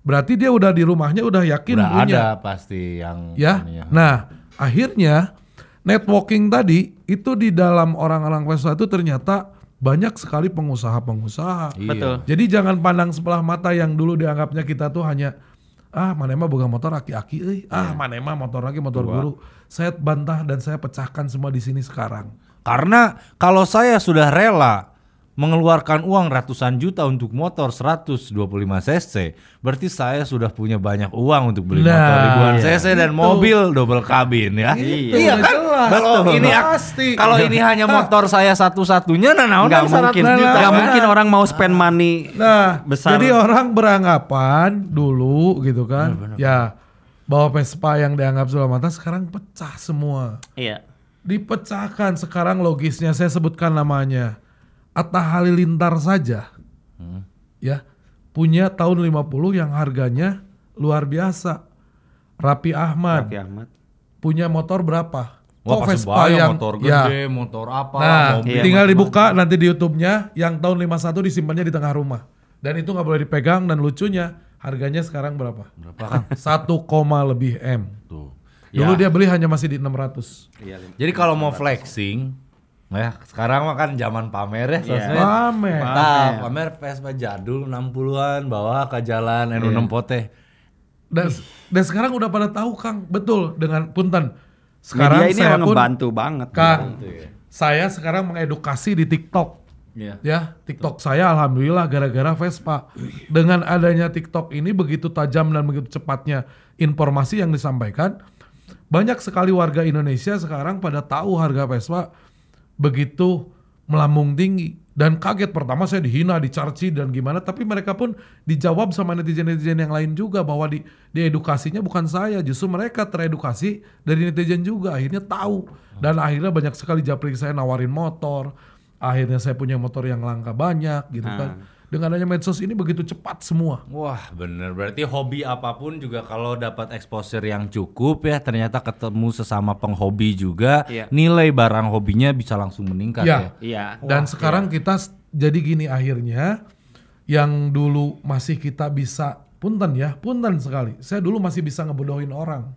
Berarti dia udah di rumahnya udah yakin Udah punya. ada pasti yang Ya. ininya. Nah, akhirnya networking tadi itu di dalam orang-orang Vespa itu ternyata banyak sekali pengusaha-pengusaha. Iya. Betul. Jadi jangan pandang sebelah mata yang dulu dianggapnya kita tuh hanya ah mana emang boga motor aki-aki euy. ah mana emang motor lagi motor guru. Saya bantah dan saya pecahkan semua di sini sekarang. Karena kalau saya sudah rela mengeluarkan uang ratusan juta untuk motor 125 cc, berarti saya sudah punya banyak uang untuk beli Nah, motor ribuan iya. cc dan Itu. mobil double kabin ya. Itu Iya udah kan? jelas. Kalau Betul. ini Pasti. kalau ini hanya motor saya satu-satunya nah naon Nggak mungkin, nggak Nah. mungkin orang mau spend money Nah, besar. jadi orang beranggapan dulu gitu kan, ya bahwa Vespa yang dianggap sebelah mata sekarang pecah semua. Iya. Dipecahkan sekarang logisnya saya sebutkan namanya. Atta Halilintar saja. Ya, punya tahun 50 yang harganya luar biasa. Rapi Ahmad Raffi Ahmad. punya motor berapa? Wah, Kok pasti banyak motor ya. gede, motor apa, Nah, mobil. Iya, tinggal dibuka nanti di YouTube-nya yang tahun 51 disimpannya di tengah rumah. Dan itu nggak boleh dipegang dan lucunya harganya sekarang berapa? Berapa kan? 1, lebih M. Tuh. Dulu Ya. dia beli hanya masih di 600. Iya. Jadi kalau mau flexing, ya sekarang mah kan zaman pamer ya sosmed. Pamer. Nah, pamer Vespa jadul 60-an bawa ke jalan N6 Pote. Dan, dan sekarang udah pada tahu Kang, betul dengan punten. Sekarang Media ini saya pun ngebantu banget. Kang, Gitu ya. saya sekarang mengedukasi di TikTok. Iya. Ya, TikTok saya alhamdulillah gara-gara Vespa. Dengan adanya TikTok ini begitu tajam dan begitu cepatnya informasi yang disampaikan, banyak sekali warga Indonesia sekarang pada tahu harga Vespa begitu melambung tinggi. Dan kaget pertama saya dihina, dicarci dan gimana. Tapi mereka pun dijawab sama netizen-netizen yang lain juga bahwa di diedukasinya bukan saya, justru mereka teredukasi dari netizen juga. Akhirnya tahu. Dan akhirnya banyak sekali japri saya nawarin motor. Akhirnya saya punya motor yang langka banyak gitu kan. Dengan adanya medsos ini begitu cepat semua. Wah bener berarti hobi apa pun juga kalau dapat exposure yang cukup ya ternyata ketemu sesama penghobi juga Iya. nilai barang hobinya bisa langsung meningkat Ya. ya. Iya. Dan sekarang kita s- jadi gini akhirnya yang dulu masih kita bisa punten ya, punten sekali. Saya dulu masih bisa ngebodohin orang.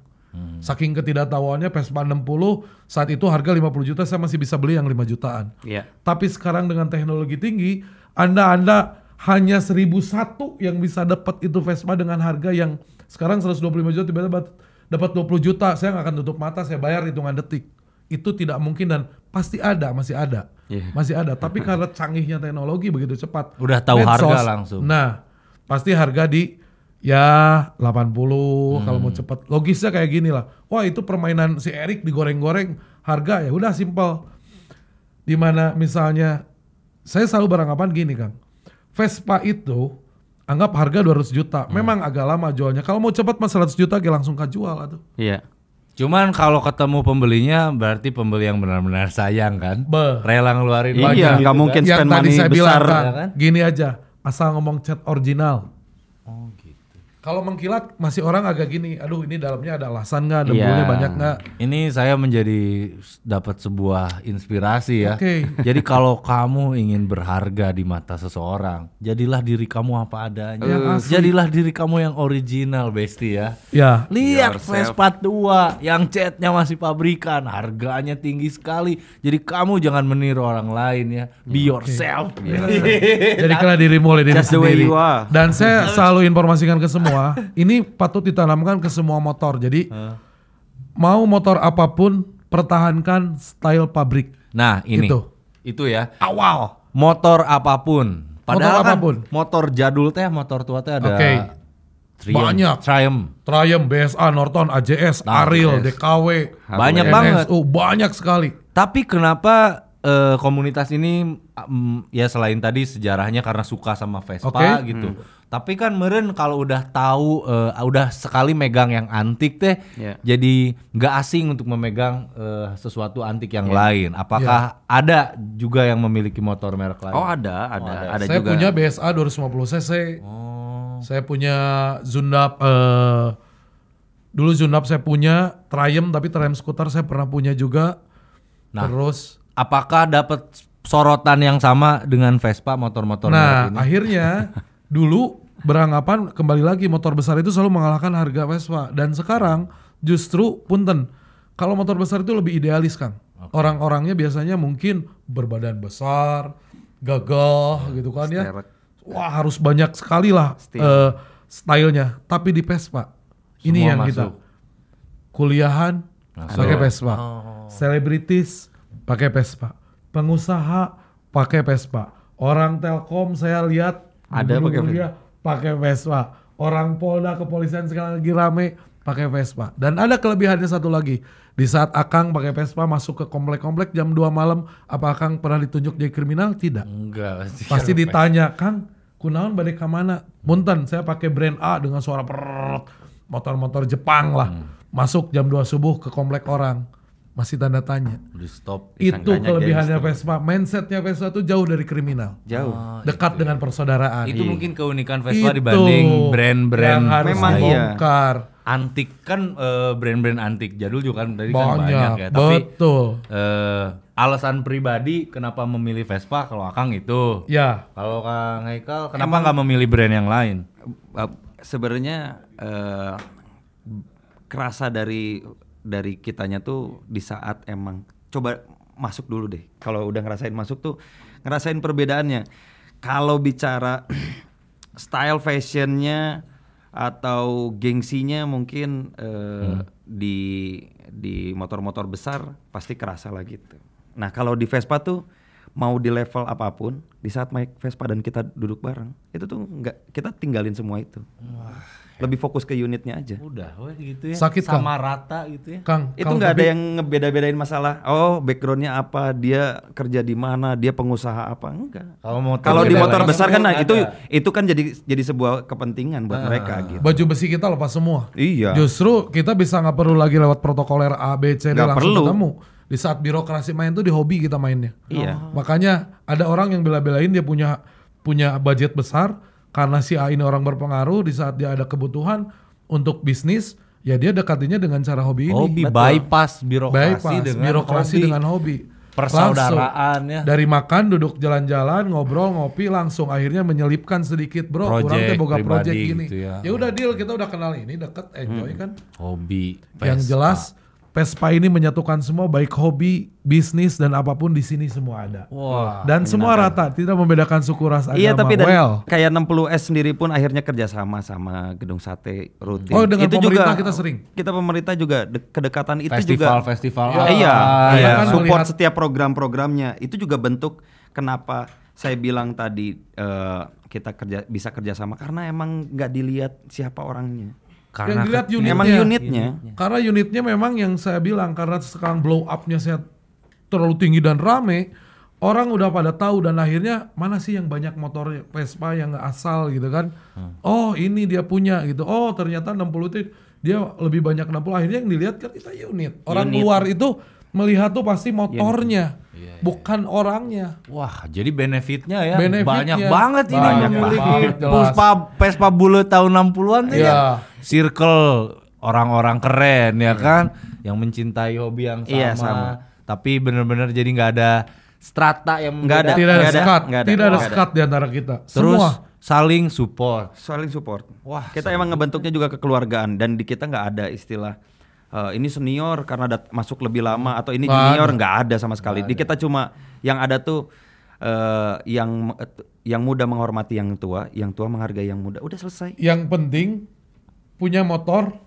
Saking ketidaktahuannya Vespa 60 saat itu harga 50 juta saya masih bisa beli yang 5 jutaan. Iya. Tapi sekarang dengan teknologi tinggi, Anda-anda hanya 1001 yang bisa dapat itu Vespa dengan harga yang sekarang 125 juta tiba-tiba dapat- dapat 20 juta. Saya nggak akan tutup mata, saya bayar hitungan detik. Itu tidak mungkin dan pasti ada, masih ada. Iya. Masih ada, tapi karena canggihnya teknologi begitu cepat. Udah tahu harga langsung. Nah, pasti harga di ya 80 kalau Hmm. mau cepat. Logisnya kayak gini lah. Wah, itu permainan si Erik digoreng-goreng harga ya udah simpel. Di mana misalnya saya selalu beranggapan gini, Kang. Vespa itu anggap harga 200 juta. Hmm. Memang agak lama jualnya. Kalau mau cepat mas 100 juta kayak langsung kejual atuh. Iya. Cuman kalau ketemu pembelinya berarti pembeli yang benar-benar sayang kan? Be. Rela ngeluarin Iya, banyak nggak gitu mungkin kan? Yang spend tadi money saya bilang, besar. Kang, ya kan? gini aja. Asal ngomong cat original. Kalau mengkilat masih orang agak gini, aduh ini dalamnya ada alasan nggak, Iya. debunya banyak nggak? Ini saya menjadi dapat sebuah inspirasi ya. Oke. Jadi kalau kamu ingin berharga di mata seseorang, jadilah diri kamu apa adanya. Yang asli. Jadilah diri kamu yang original, Besti ya. Ya, Lihat Yourself. Vespa tua yang catnya masih pabrikan, harganya tinggi sekali. Jadi kamu jangan meniru orang lain ya. Be yourself. jadi kena dirimu oleh diri Just the way sendiri. you are. Dan saya selalu informasikan ke semua, ini patut ditanamkan ke semua motor. Jadi mau motor apa pun, pertahankan style pabrik. Nah ini, Gitu. itu ya. Awal. Motor apa pun. Padahal kan apa pun. motor jadul teh, motor tua teh ada Oke. Triumph, Banyak. Triumph. Triumph, BSA, Norton, AJS, Nah, Ariel, AJS. DKW, Banyak NSU, banget. banyak sekali. Tapi kenapa eh, komunitas ini mm, ya selain tadi sejarahnya karena suka sama Vespa Oke. gitu. Tapi kan meren kalau udah tahu eh, udah sekali megang yang antik teh Iya. jadi nggak asing untuk memegang eh, sesuatu antik yang lain. Apakah ada juga yang memiliki motor merek lain? Oh ada, ada, ada, saya juga. punya BSA 250 cc. Oh. Saya punya Zundap eh dulu Zundap saya punya, Triumph tapi Triumph skuter saya pernah punya juga. Nah, Terus Apakah dapat sorotan yang sama dengan Vespa motor-motor nah, ini? akhirnya dulu beranggapan kembali lagi motor besar itu selalu mengalahkan harga Vespa dan sekarang justru punten kalau motor besar itu lebih idealis Kang. Orang-orangnya biasanya mungkin berbadan besar, gagah gitu kan ya. Sterek. Wah, harus banyak sekali lah Style. eh, stylenya. Tapi di Vespa ini yang masuk. kita kuliahan pakai Vespa, Oh. selebritis pakai Vespa, pengusaha pakai Vespa, orang Telkom saya lihat Ada pakai kuliah pakai Vespa, orang Polda kepolisian sekarang lagi rame pakai Vespa. Dan ada kelebihannya satu lagi. Di saat Akang pakai Vespa masuk ke komplek-komplek jam 2 malam, apa Akang pernah ditunjuk jadi kriminal? Tidak. Enggak pasti. Pasti ditanya, Kang, kunaon balik ke mana? Munten, saya pakai brand A dengan suara perut, motor-motor Jepang lah. Masuk jam 2 subuh ke komplek orang. Masih tanda tanya. Di stop. Itu kelebihannya Vespa. Mindsetnya Vespa itu jauh dari kriminal. Jauh. Dekat dengan persaudaraan. Itu mungkin keunikan Vespa Itu dibanding yang brand-brand harus Memang iya. antik kan eh, brand-brand antik jadul juga kan tadi kan Banyak, banyak ya. Tapi betul. eh, alasan pribadi kenapa memilih Vespa kalau Akang itu. Ya, Kalau Kang Haikal kenapa nggak memilih brand yang lain? Uh, sebenarnya eh, kerasa dari dari kitanya tuh di saat emang coba masuk dulu deh. Kalau udah ngerasain masuk tuh ngerasain perbedaannya. Kalau bicara style fashionnya atau gengsinya mungkin eh, di di motor-motor besar pasti kerasa lah gitu. Nah kalau di Vespa tuh mau di level apa pun di saat naik Vespa dan kita duduk bareng itu tuh nggak kita tinggalin semua itu. Lebih fokus ke unitnya aja. Udah, wah gitu ya. Sakit, Kang. sama rata gitu ya. Kang. Itu nggak ada yang ngebeda-bedain masalah. Oh backgroundnya apa? Dia kerja di mana? Dia pengusaha apa? Enggak. Kalau motor Kalau di motor besar kan nah, itu itu kan jadi jadi sebuah kepentingan buat mereka gitu. Baju besi kita lepas semua. Iya. Justru kita bisa nggak perlu lagi lewat protokoler A, B, C, D langsung perlu. ketemu. Di saat birokrasi main tuh di hobi kita mainnya. Iya. Makanya ada orang yang bela-belain dia punya punya budget besar karena si A ini orang berpengaruh di saat dia ada kebutuhan untuk bisnis, ya dia dekatinya dengan cara hobi ini. Hobi bypass birokrasi Bypass, dengan birokrasi hobi. dengan hobi. Persaudaraan Langsung. ya. Dari makan duduk jalan-jalan ngobrol ngopi langsung akhirnya menyelipkan sedikit bro Project teh boga project gini. gitu ya. ya udah deal kita udah kenal ini deket enjoy kan. hobi. Yang Vespa. jelas Vespa ini menyatukan semua baik hobi, bisnis dan apa pun di sini semua ada. Wah. Dan semua rata, tidak membedakan suku ras agama. Iya tapi dan well. kayak 60S sendiri pun akhirnya kerjasama sama gedung sate rutin. Oh, dengan pemerintah kita sering. Kita pemerintah juga de- kedekatan itu juga. Festival-festival. Ya, apa, iya, Ah, iya. kan support melihat- setiap program-programnya. Itu juga bentuk kenapa saya bilang tadi eh, kita kerja bisa kerjasama karena emang nggak dilihat siapa orangnya. Karena yang dilihat unitnya. Emang unitnya. Karena unitnya memang yang saya bilang karena sekarang blow up-nya saya terlalu tinggi dan rame, orang udah pada tahu dan akhirnya mana sih yang banyak motor Vespa yang nggak asal gitu kan? Hmm. Oh ini dia punya gitu. Oh ternyata 60 itu dia lebih banyak 60. Akhirnya yang dilihat kan kita unit. Orang Unit. luar itu melihat tuh pasti motornya, Iya, bukan orangnya. Wah, jadi benefitnya ya Benefitnya. banyak banget ini Banyak banget. Vespa Vespa bule tahun 60-an tuh Iya. ya. Circle orang-orang keren ya kan yang mencintai hobi yang sama. Iya, sama. Tapi bener-bener jadi nggak ada strata yang Nggak ada. Tidak ada nggak ada, sekat, nggak ada, tidak ada sekat di antara kita. Terus Semua saling support. Saling support. Wah, kita emang ngebentuknya juga kekeluargaan dan di kita nggak ada istilah eh, ini senior karena dat- masuk lebih lama atau ini junior nggak ada sama sekali. Di kita cuma yang ada tuh eh, yang yang muda menghormati yang tua, yang tua menghargai yang muda. Udah selesai. yang penting punya motor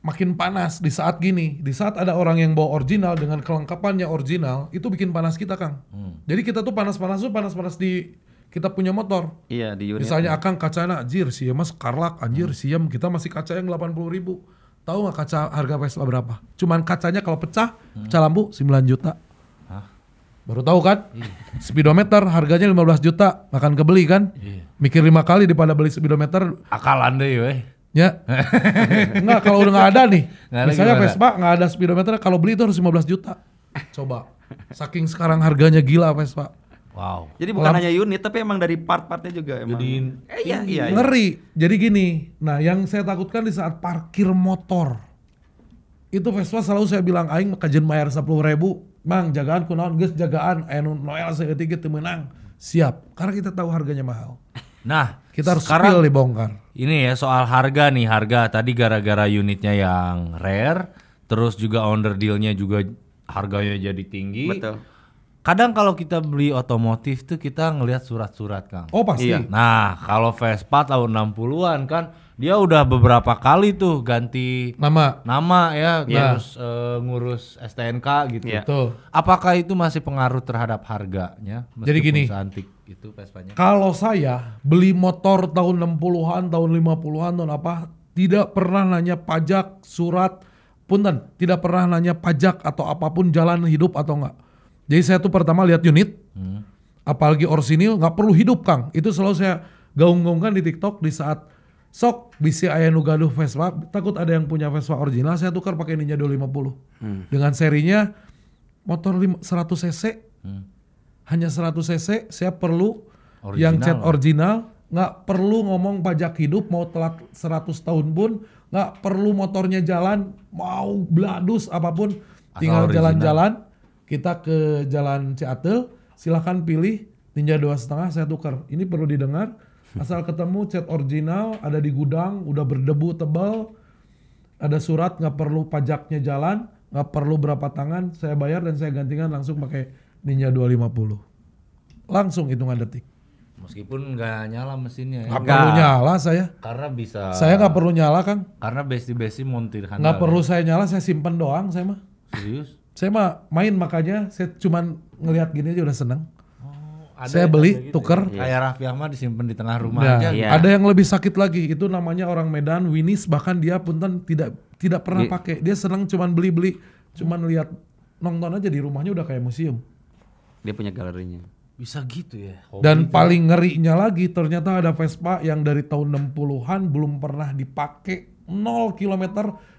makin panas di saat gini. Di saat ada orang yang bawa original dengan kelengkapannya original, itu bikin panas kita, Kang. Jadi kita tuh panas-panas tuh panas-panas di kita punya motor. Iya di unit. Misalnya akang kacana anjir sih mas karlak anjir siam kita masih kaca yang 80 ribu. Tahu nggak kaca harga Vespa berapa? Cuman kacanya kalau pecah, pecah lampu 9 juta. Baru tahu kan? Iya. Speedometer harganya 15 juta, akan kebeli kan? Iya. Mikir lima kali daripada beli speedometer Akalan deh weh. Ya. Enggak kalau udah nggak ada nih. Nggak ada misalnya gimana? Vespa nggak ada speedometer kalau beli itu harus 15 juta. Coba. Saking sekarang harganya gila Vespa. Wow. Jadi bukan Lam- hanya unit tapi emang dari part-partnya juga emang. Jadi eh, iya, iya, iya. Ngeri. Jadi gini, nah yang saya takutkan di saat parkir motor. Itu Vespa selalu saya bilang aing kajian bayar 10 ribu. Mang jagaan kunaon geus jagaan anu noel seeutik teu meunang. Siap. Karena kita tahu harganya mahal. Nah, Kita harus sekarang spill dibongkar. ini ya soal harga nih, harga tadi gara-gara unitnya yang rare, terus juga owner dealnya juga harganya jadi tinggi. Betul. Kadang kalau kita beli otomotif tuh kita ngelihat surat-surat, Kang. Oh pasti. Iya. Nah, kalau Vespa tahun 60-an kan dia udah beberapa kali tuh ganti Nama. nama ya, Iya. terus eh, ngurus STNK gitu. Iya. Betul. Apakah itu masih pengaruh terhadap harganya? Jadi gini. seantik itu Vespanya. Kalau saya beli motor tahun 60-an, tahun 50-an, tahun apa, tidak pernah nanya pajak, surat, punten, tidak pernah nanya pajak atau apa pun jalan hidup atau enggak. Jadi saya tuh pertama lihat unit, Hmm. apalagi orsinil nggak perlu hidup Kang. Itu selalu saya gaung-gaungkan di TikTok di saat sok bisi aya nu gaduh Vespa, takut ada yang punya Vespa original, saya tukar pakai Ninja 250. Dengan serinya motor lim- 100 cc, Hmm. hanya 100 cc, saya perlu Original yang cat lah. original, nggak perlu ngomong pajak hidup mau telat 100 tahun pun, nggak perlu motornya jalan, mau bladus apa pun, tinggal original. jalan-jalan, kita ke jalan Ciatel, silahkan pilih Ninja dua setengah saya tukar. Ini perlu didengar, asal ketemu cat original, ada di gudang, udah berdebu tebal, ada surat nggak perlu pajaknya jalan, nggak perlu berapa tangan, saya bayar dan saya gantikan langsung pakai Ninja 250. Langsung hitungan detik. Meskipun nggak nyala mesinnya ya. Nggak perlu nyala saya. Karena bisa Saya nggak perlu nyala Kang. karena besi-besi montir handal. Nggak perlu saya nyala, saya simpen doang saya mah. serius. Saya mah main makanya saya cuman ngelihat gini aja udah seneng. Ada Saya yang beli, gitu tuker. ya? Kayak Raffi Ahmad disimpan di tengah rumah Nah, aja. Iya. ada yang lebih sakit lagi. Itu namanya orang Medan, Winis bahkan dia punten tidak tidak pernah Iya. pakai. Dia seneng cuman beli-beli, cuman lihat nonton aja di rumahnya udah kayak museum. Dia punya galerinya. Bisa gitu ya. hobi Dan itu. paling ngerinya lagi ternyata ada Vespa yang dari tahun 60-an belum pernah dipakai 0 km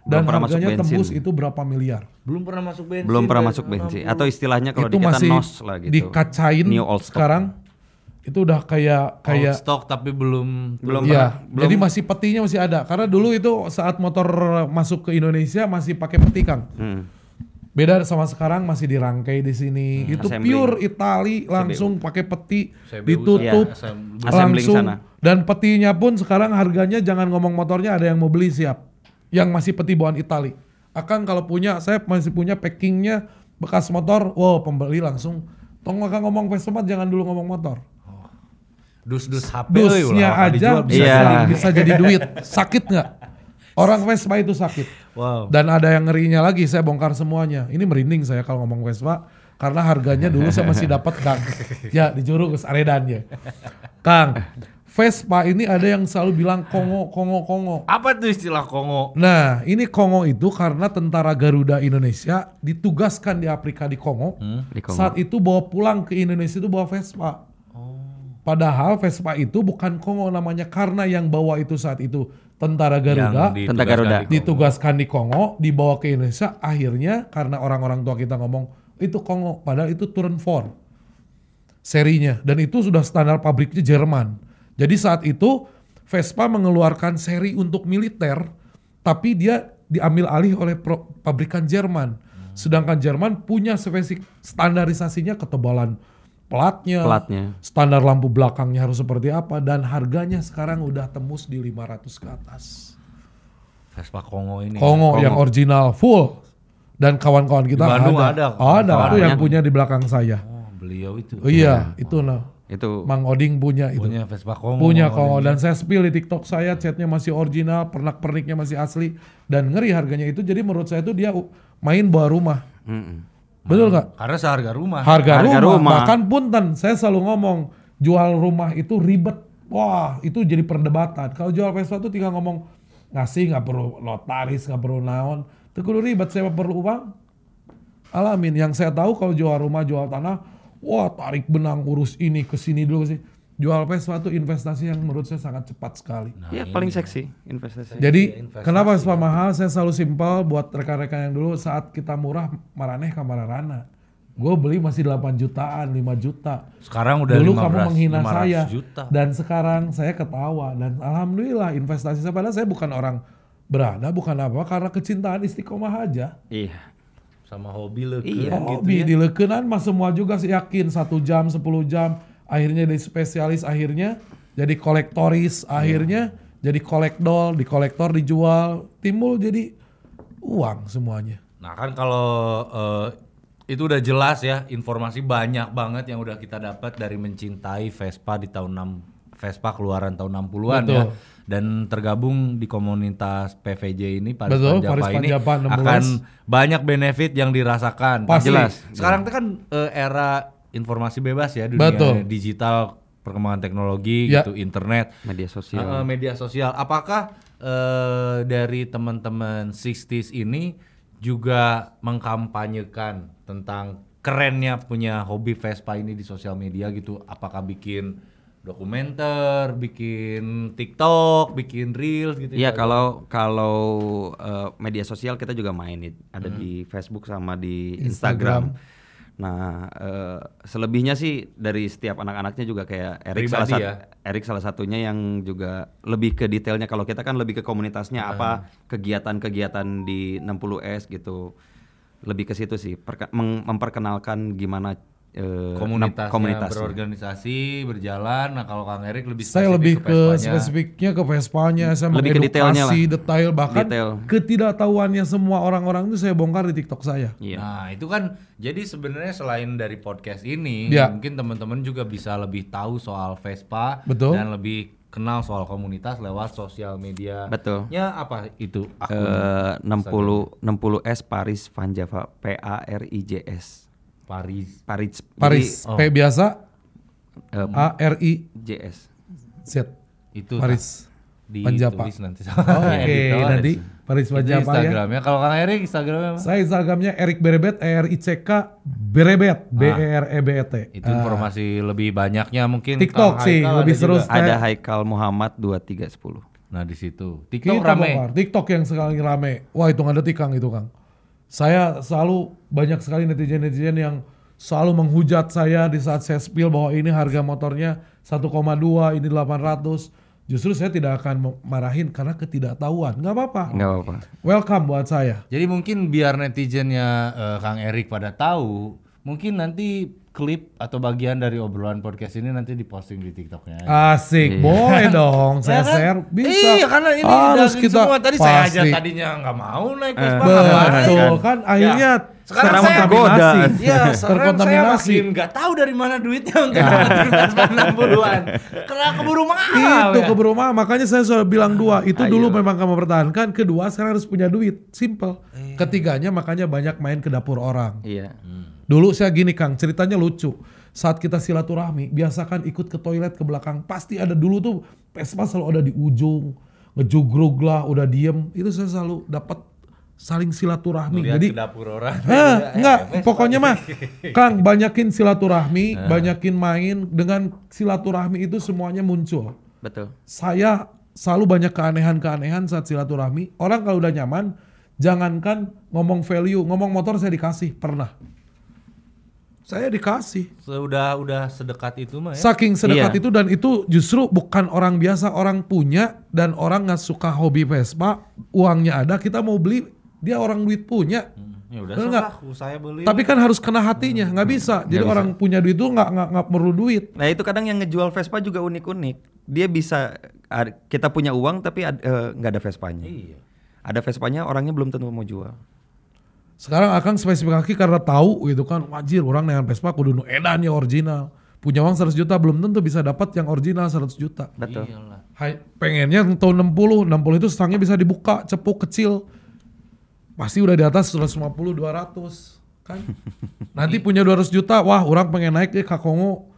dan masuk harganya bensin. tembus itu berapa miliar. belum pernah masuk bensin. Belum pernah masuk bensin 60. atau istilahnya kalau itu di kita masih nos lah gitu. dikacain New old stock. sekarang. Itu udah kayak Old kayak stock tapi belum Belum Iya, pernah- belum- jadi masih petinya masih ada. Karena dulu itu saat motor masuk ke Indonesia masih pakai peti Kang. Hmm. Beda sama sekarang masih dirangkai di sini. itu assembling. pure Itali langsung pakai peti CBU ditutup Iya. Assembling langsung sana. dan petinya pun sekarang harganya jangan ngomong motornya ada yang mau beli siap. Yang masih peti bawaan Itali. Akan kalau punya saya masih punya packingnya bekas motor, wow pembeli langsung. Tong akan ngomong Vespa jangan dulu ngomong motor. Dus-dus HP euy, Dusnya ulah, aja dijual, bisa, Iya. jadi, bisa jadi duit. Sakit nggak? Orang Vespa itu sakit. Wow. Dan ada yang ngerinya lagi, saya bongkar semuanya. Ini merinding saya kalau ngomong Vespa. Karena harganya dulu saya masih dapat Kang. Ya, di Juru Gus Aredannya. Kang, Vespa ini ada yang selalu bilang kongo, kongo, kongo. Apa tuh istilah Kongo? Nah, ini Kongo itu karena tentara Garuda Indonesia ditugaskan di Afrika di Kongo. Di Kongo. Saat itu bawa pulang ke Indonesia itu bawa Vespa. Padahal Vespa itu bukan Kongo namanya karena yang bawa itu saat itu tentara Garuda Yang Tentara ditugaskan Garuda. di Kongo. ditugaskan di Kongo, dibawa ke Indonesia. Akhirnya karena orang-orang tua kita ngomong itu Kongo, padahal itu turun 4 serinya dan itu sudah standar pabriknya Jerman. Jadi saat itu Vespa mengeluarkan seri untuk militer, tapi dia diambil alih oleh pro- pabrikan Jerman. Sedangkan Jerman punya spesifik standarisasinya ketebalan platnya, Platnya. standar lampu belakangnya harus seperti apa dan harganya sekarang udah tembus di 500 ke atas. Vespa Kongo ini. Kongo, Kongo. yang original full dan kawan-kawan kita Di Bandung ada. ada. Ada, Kawan itu yang punya di belakang saya. Oh, beliau itu. Oh iya, itu nah. Itu Mang Oding punya itu. Punya Vespa Kongo. Punya Kongo dan saya spill di TikTok saya catnya masih original, pernak-perniknya masih asli dan ngeri harganya itu. Jadi menurut saya itu dia main bawa rumah. Mm-mm. Betul nggak? Karena seharga rumah. Harga, Harga rumah, rumah. bahkan punten saya selalu ngomong jual rumah itu ribet. Wah, itu jadi perdebatan. Kalau jual Vespa itu tinggal ngomong ngasih nggak perlu notaris, nggak perlu naon. Itu kudu ribet, saya perlu uang. Alamin. Yang saya tahu kalau jual rumah, jual tanah, wah tarik benang urus ini ke sini dulu sih. Jual Vespa tuh investasi yang menurut saya sangat cepat sekali. ya paling seksi investasi. Jadi investasi kenapa Vespa mahal? Saya selalu simpel buat rekan-rekan yang dulu saat kita murah maraneh kamarana. Gue beli masih 8 jutaan, 5 juta. Sekarang udah Dulu 15, kamu menghina 500 saya juta. dan sekarang saya ketawa dan alhamdulillah investasi saya padahal saya bukan orang berada bukan apa karena kecintaan istiqomah aja. Iya. Sama hobi lo Iya. Hobi di lekenan mah semua juga sih yakin satu jam 10 jam akhirnya jadi spesialis akhirnya jadi kolektoris akhirnya jadi kolekdol di kolektor dijual timbul jadi uang semuanya. Nah kan kalau eh, itu udah jelas ya informasi banyak banget yang udah kita dapat dari mencintai Vespa di tahun 6 Vespa keluaran tahun 60-an ya dan tergabung di komunitas PVJ ini Paris Betul, Panjapa Paris ini Panjapa 16. akan banyak benefit yang dirasakan. Pasti. Jelas. Sekarang itu kan eh, era informasi bebas ya dunia Betul. digital perkembangan teknologi Ya. gitu internet Media sosial. Uh, media sosial. Apakah uh, dari teman-teman 60s ini juga mengkampanyekan tentang kerennya punya hobi Vespa ini di sosial media gitu? Apakah bikin dokumenter, bikin TikTok, bikin reels gitu? Iya kalau kalau eh, media sosial kita juga main it. ada di Facebook sama di Instagram. Nah eh, selebihnya sih dari setiap anak-anaknya juga kayak Erik salah satu ya? Erik salah satunya yang juga lebih ke detailnya. Kalau kita kan lebih ke komunitasnya apa kegiatan-kegiatan di 60S gitu. Lebih ke situ sih memperkenalkan gimana eh, komunitasnya, komunitasnya. berorganisasi, berjalan. Nah, kalau Kang Erik lebih Saya lebih ke, Vespanya. spesifiknya ke Vespanya, saya Lebih ke detailnya mengedukasi detail bahkan Detail. ketidaktahuannya semua orang-orang itu saya bongkar di TikTok saya. Iya. Nah itu kan jadi sebenarnya selain dari podcast ini Ya. mungkin teman-teman juga bisa lebih tahu soal Vespa Betul. dan lebih kenal soal komunitas lewat sosial media. Betul. Ya apa itu akun? Eh, 60 60S Paris Van Java P A R I J S. Paris. Paris. Paris oh. P biasa Jadi, eh, A R I J S. Z. Itu Paris. di Panjapa. tulis nanti. Oke, nanti Paris Panjapa ya. Instagramnya. Kalau Kang Erik Instagramnya apa? Saya Instagramnya Erik Berebet, E R I C K Berebet, B E R E B E T. Itu informasi lebih banyaknya mungkin TikTok Kang sih, Haikal lebih ada seru. Ada Haikal Muhammad 2310. Nah di situ TikTok Kita rame. bongkar. TikTok yang sekali rame. Wah itu nggak ada tikang itu Kang. Saya selalu banyak sekali netizen-netizen yang selalu menghujat saya di saat saya spill bahwa ini harga motornya 1,2, ini 800. Justru saya tidak akan marahin karena ketidaktahuan. Nggak apa-apa. Enggak apa-apa. Welcome buat saya. Jadi mungkin biar netizennya eh, Kang Erik pada tahu, mungkin nanti klip atau bagian dari obrolan podcast ini nanti diposting di TikToknya. Asik, boleh dong. Saya Ya kan? share bisa. Iya karena ini harus kita semua. Tadi saya aja pasti. tadinya nggak mau naik Vespa. Betul ngapain? kan akhirnya Sekarang saya terkontaminasi. Iya, sekarang saya makin nggak tahu dari mana duitnya untuk dapetin Vespa 60-an. Karena keburu mahal itu ya. keburu mahal, makanya saya sudah bilang dua. Itu dulu memang kamu pertahankan. Kedua sekarang harus punya duit. Simple. Ketiganya makanya banyak main ke dapur orang. Iya. Dulu saya gini Kang, ceritanya lucu. Saat kita silaturahmi, biasakan ikut ke toilet ke belakang. Pasti ada dulu tuh Vespa selalu ada di ujung. Ngejugrug lah, udah diem. Itu saya selalu dapat saling silaturahmi. Lihat Jadi ke dapur orang. Hah, Eh, enggak, Vespa. pokoknya mah Kang banyakin silaturahmi, banyakin main dengan silaturahmi itu semuanya muncul. Betul. Saya selalu banyak keanehan-keanehan saat silaturahmi. Orang kalau udah nyaman, jangankan ngomong value, ngomong motor saya dikasih, pernah. Saya dikasih. Sudah udah sedekat itu mah ya. Saking sedekat Iya. itu dan itu justru bukan orang biasa, orang punya dan orang nggak suka hobi Vespa, uangnya ada, kita mau beli, dia orang duit punya. Ya udah serah, saya beli. Tapi kan harus kena hatinya, nggak bisa. Jadi orang punya duit itu nggak nggak nggak perlu duit. Nah itu kadang yang ngejual Vespa juga unik-unik. Dia bisa kita punya uang tapi eh, nggak ada Vespanya. Iya. Ada Vespanya orangnya belum tentu mau jual. Sekarang akan spesifikasi karena tahu gitu kan, wajir orang dengan Vespa kudu nu edan ya original. Punya uang 100 juta belum tentu bisa dapat yang original 100 juta. Betul. Iyalah. Hai, pengennya tahun 60, 60 itu stangnya bisa dibuka, cepuk kecil. Pasti udah di atas 150, 200 kan. Nanti punya 200 juta, wah orang pengen naik deh ke Kongo.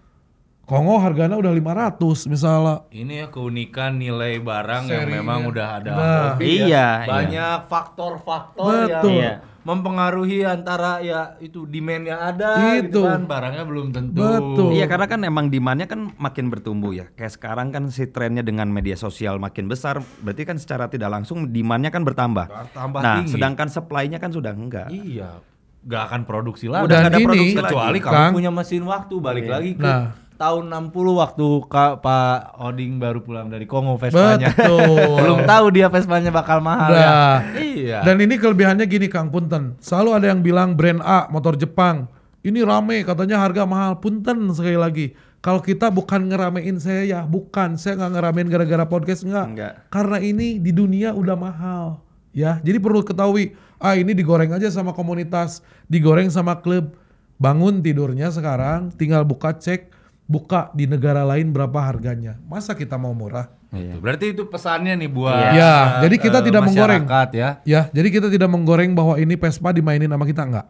Kongo harganya udah 500 misalnya. Ini ya keunikan nilai barang yang Serinya. memang udah ada Nah. hobi ya. Iya, iya. Banyak faktor-faktor Betul. yang Iya. Mempengaruhi antara ya itu demand yang ada gitu Itu. kan barangnya belum tentu. Betul. Iya karena kan emang demandnya kan makin bertumbuh ya. Kayak sekarang kan si trennya dengan media sosial makin besar, berarti kan secara tidak langsung demandnya kan bertambah. Bertambah nah, tinggi. sedangkan supply-nya kan sudah enggak. Iya, nggak akan produksi lagi. Udah Dan ada ini, produksi kecuali lagi. kamu Kang. punya mesin waktu balik lagi ke Nah. Tahun 60 waktu Kak Pak Oding baru pulang dari Kongo Vespanya. Betul. Belum tahu dia Vespanya bakal mahal ya. Nah, Iya. Dan ini kelebihannya gini Kang Punten. Selalu ada yang bilang brand A motor Jepang. Ini rame katanya harga mahal. Punten sekali lagi. Kalau kita bukan ngeramein saya ya, bukan. Saya nggak ngeramein gara-gara podcast enggak. Enggak. Karena ini di dunia udah mahal. Ya, jadi perlu ketahui, ah ini digoreng aja sama komunitas, digoreng sama klub. Bangun tidurnya sekarang, tinggal buka cek, buka di negara lain berapa harganya. Masa kita mau murah? Itu. Berarti itu pesannya nih buat Iya. Ya, jadi kita eh, tidak menggoreng. ya. Ya, jadi kita tidak menggoreng bahwa ini Vespa dimainin sama kita enggak.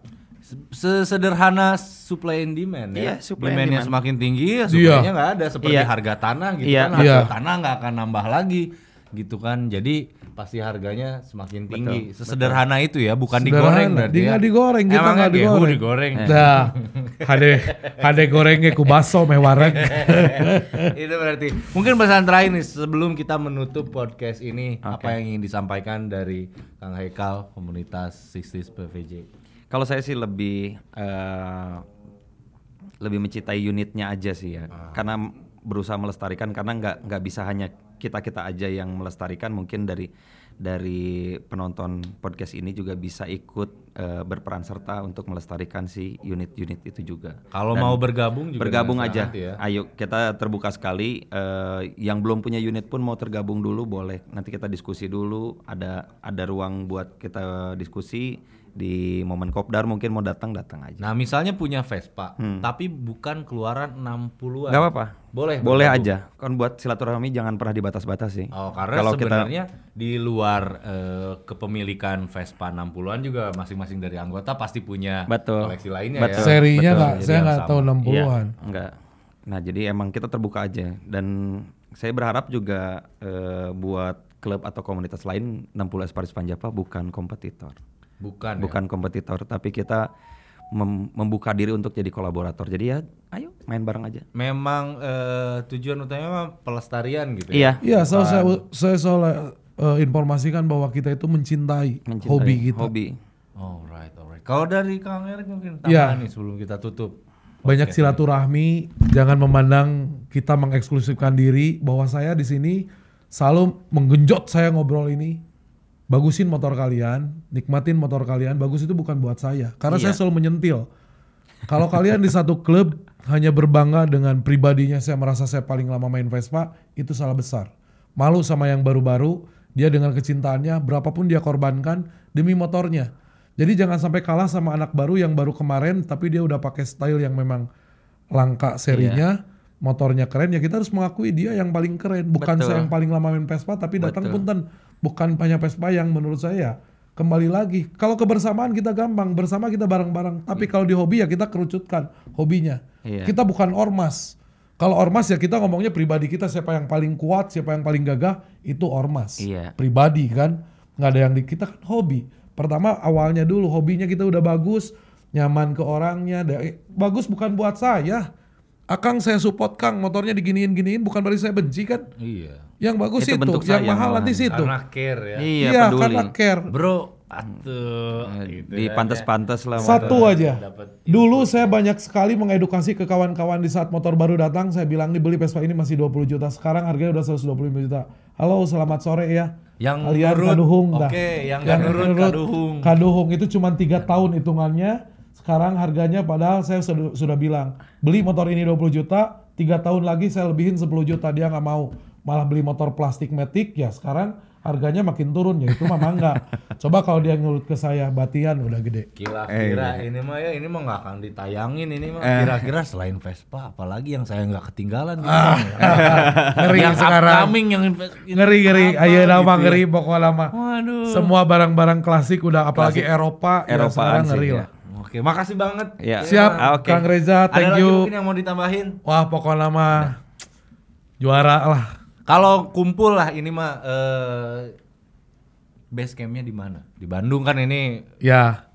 Sesederhana supply and demand ya. Iya, supply and Demandnya demand. semakin tinggi ya supply-nya nggak ada seperti Iya. harga tanah gitu Iya. kan. Harga Iya. tanah nggak akan nambah lagi gitu kan. Jadi pasti harganya semakin tinggi. Sesederhana itu ya, bukan digoreng Sederhana. berarti Dia ya. nggak digoreng, kita Emangnya nggak gehu digoreng. digoreng. Nah, hade hade gorengnya ku baso meh wareg. itu berarti mungkin pesan terakhir nih sebelum kita menutup podcast ini apa yang ingin disampaikan dari Kang Haikal komunitas 60s PVJ. Kalau saya sih lebih eh, lebih mencintai unitnya aja sih ya, karena berusaha melestarikan karena nggak nggak bisa hanya kita kita aja yang melestarikan mungkin dari dari penonton podcast ini juga bisa ikut eh, berperan serta untuk melestarikan si unit-unit itu juga. Kalau Dan mau bergabung juga bergabung aja. ya. Ayo kita terbuka sekali. eh, yang belum punya unit pun mau tergabung dulu boleh. Nanti kita diskusi dulu. Ada ada ruang buat kita diskusi di momen kopdar mungkin mau datang datang aja. Nah, misalnya punya Vespa, tapi bukan keluaran 60-an. Nggak apa-apa. Boleh. Boleh aja. Kan buat silaturahmi jangan pernah dibatas-batasi. Oh, karena Kalau kita sebenarnya di luar eh, kepemilikan Vespa 60-an juga masing-masing dari anggota pasti punya Betul. koleksi lainnya Betul. ya. Serinya betul. Jadi saya nggak tahu Iya, 60-an. enggak. Nah, jadi emang kita terbuka aja dan saya berharap juga eh, buat klub atau komunitas lain 60 Esparis Panjapa bukan kompetitor. Bukan. ya? bukan kompetitor tapi kita mem- membuka diri untuk jadi kolaborator jadi ya ayo main bareng aja Memang eh, tujuan utamanya pelestarian gitu ya. iya Iya, selalu saya saya selalu eh, informasikan bahwa kita itu mencintai, mencintai hobi kita. hobi Alright, alright. Kalau dari Kang Erik mungkin Iya. tambahan nih sebelum kita tutup. Banyak silaturahmi, jangan memandang kita mengeksklusifkan diri bahwa saya di sini selalu menggenjot saya ngobrol ini. Bagusin motor kalian, nikmatin motor kalian. Bagus itu bukan buat saya, karena saya selalu menyentil. Kalau kalian di satu klub hanya berbangga dengan pribadinya saya merasa saya paling lama main Vespa, itu salah besar. Malu sama yang baru-baru, dia dengan kecintaannya berapapun dia korbankan demi motornya. Jadi jangan sampai kalah sama anak baru yang baru kemarin tapi dia udah pakai style yang memang langka serinya, motornya keren ya kita harus mengakui dia yang paling keren, bukan Betul. saya yang paling lama main Vespa tapi datang punten bukan banyak Vespa yang menurut saya kembali lagi. Kalau kebersamaan kita gampang, bersama kita bareng-bareng. Tapi kalau di hobi ya kita kerucutkan hobinya. Iya. Kita bukan ormas. Kalau ormas ya kita ngomongnya pribadi kita siapa yang paling kuat, siapa yang paling gagah itu ormas. Iya. Pribadi kan, nggak ada yang di kita kan hobi. Pertama awalnya dulu hobinya kita udah bagus, nyaman ke orangnya. eh, Bagus bukan buat saya. Akang saya support Kang, motornya diginiin-giniin bukan berarti saya benci kan. Iya. Yang bagus Itu itu, yang mahal nanti situ. Karena care ya. iya, Iya, peduli karena care. Bro, atuh. gitu di kan pantas-pantas lah Satu aja. Dulu saya banyak sekali mengedukasi ke kawan-kawan di saat motor baru datang. Saya bilang nih beli Vespa ini masih 20 juta. Sekarang harganya udah 125 juta. Halo, selamat sore ya. Yang Kalian nurut, kaduhung oke, dah. yang nggak nurut, kaduhung. Kaduhung itu cuma tiga tahun hitungannya. Sekarang harganya padahal saya sudah, sudah bilang beli motor ini 20 juta, tiga tahun lagi saya lebihin 10 juta dia nggak mau. Malah beli motor plastik metik ya sekarang harganya makin turun ya itu mah mangga. Coba kalau dia nurut ke saya batian udah gede. Kira-kira Eh, ini mah ya ini mah nggak akan ditayangin ini mah Eh. kira-kira selain Vespa apalagi yang saya nggak ketinggalan gitu. Ngeri yang sekarang. upcoming yang ngeri ngeri ayo nama gitu ya. ngeri pokoknya lama Waduh. semua barang-barang klasik udah apalagi Eropa ya Eropaan sekarang sih, ngeri ya. lah Oke, makasih banget. Iya. siap Ah, oke. Kang Reza Ada thank lagi you mungkin yang mau ditambahin? wah pokoknya mah juara lah Kalau kumpul lah ini mah eh base campnya di mana? Di Bandung kan ini ya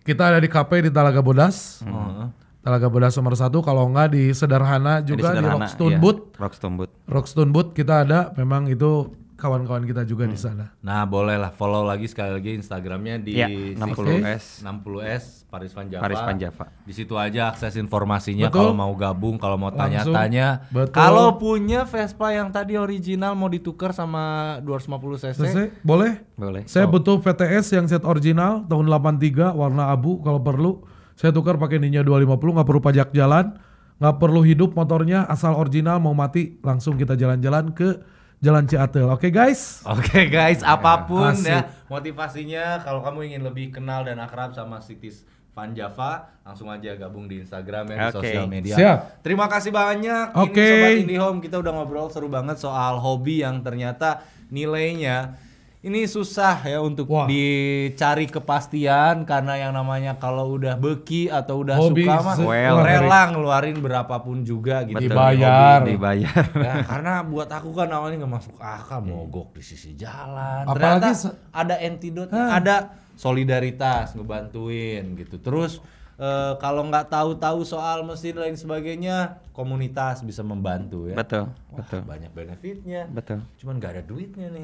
Kita ada di KP di Talaga Bodas. Oh. Talaga Bodas nomor satu. Kalau enggak di Sederhana juga di, Sederhana, Rockstone iya. Boot. Rockstone Boot. Rockstone Boot kita ada. Memang itu kawan-kawan kita juga di sana. Nah boleh lah follow lagi sekali lagi Instagramnya di Iya, 60S. 60S Paris Van Java. Paris Van Java. Di situ aja akses informasinya kalau mau gabung, kalau mau tanya-tanya. Kalau punya Vespa yang tadi original mau ditukar sama 250 cc. Selesai? Boleh? Boleh. Saya butuh VTS yang set original tahun 83 warna abu kalau perlu. Saya tukar pakai Ninja 250 nggak perlu pajak jalan, nggak perlu hidup motornya asal original mau mati langsung kita jalan-jalan ke Jalan Ciatel. Oke guys? Oke guys, apa pun Asik. ya motivasinya kalau kamu ingin lebih kenal dan akrab sama Sitis Van Java, langsung aja gabung di Instagram ya di Oke. sosial media. Siap. Terima kasih banyak. Oke. Ini Sobat IndiHome kita udah ngobrol seru banget soal hobi yang ternyata nilainya ini susah ya untuk Wah. dicari kepastian karena yang namanya kalau udah beki atau udah Hobi suka mah Well, rela ngeluarin berapapun juga gitu. Betul. Dibayar. Dibayar. Ya, karena buat aku kan awalnya nggak masuk akal mogok di sisi jalan. Apalagi Ternyata ada antidote, ada solidaritas ngebantuin gitu. Terus eh, kalau nggak tahu-tahu soal mesin lain sebagainya, komunitas bisa membantu ya. Betul, Wah, betul. banyak benefitnya. Betul. Cuman nggak ada duitnya nih.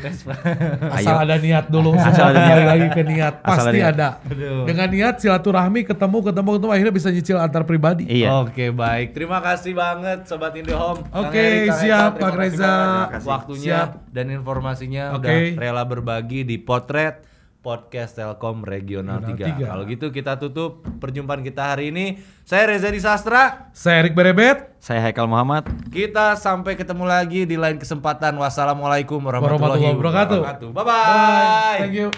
Vespa. Asal ada niat dulu. Asal ada niat. lagi ke niat. Asal Pasti ada ada. niat. Dengan niat silaturahmi ketemu ketemu ketemu akhirnya bisa nyicil antar pribadi. Iya. Oke baik, terima kasih banget Sobat Indihome. Oke, Kang siap, Pak Reza. Waktunya Siap. dan informasinya Oke. udah rela berbagi di Potret Podcast Telkom Regional Regional 3. tiga. Kalau gitu kita tutup perjumpaan kita hari ini. Saya Reza Disastra. Saya Erik Berebet. Saya Haikal Muhammad. Kita sampai ketemu lagi di lain kesempatan. Wassalamualaikum warahmatullahi, Warahmatullahi wabarakatuh. wabarakatuh. Bye bye. Thank you.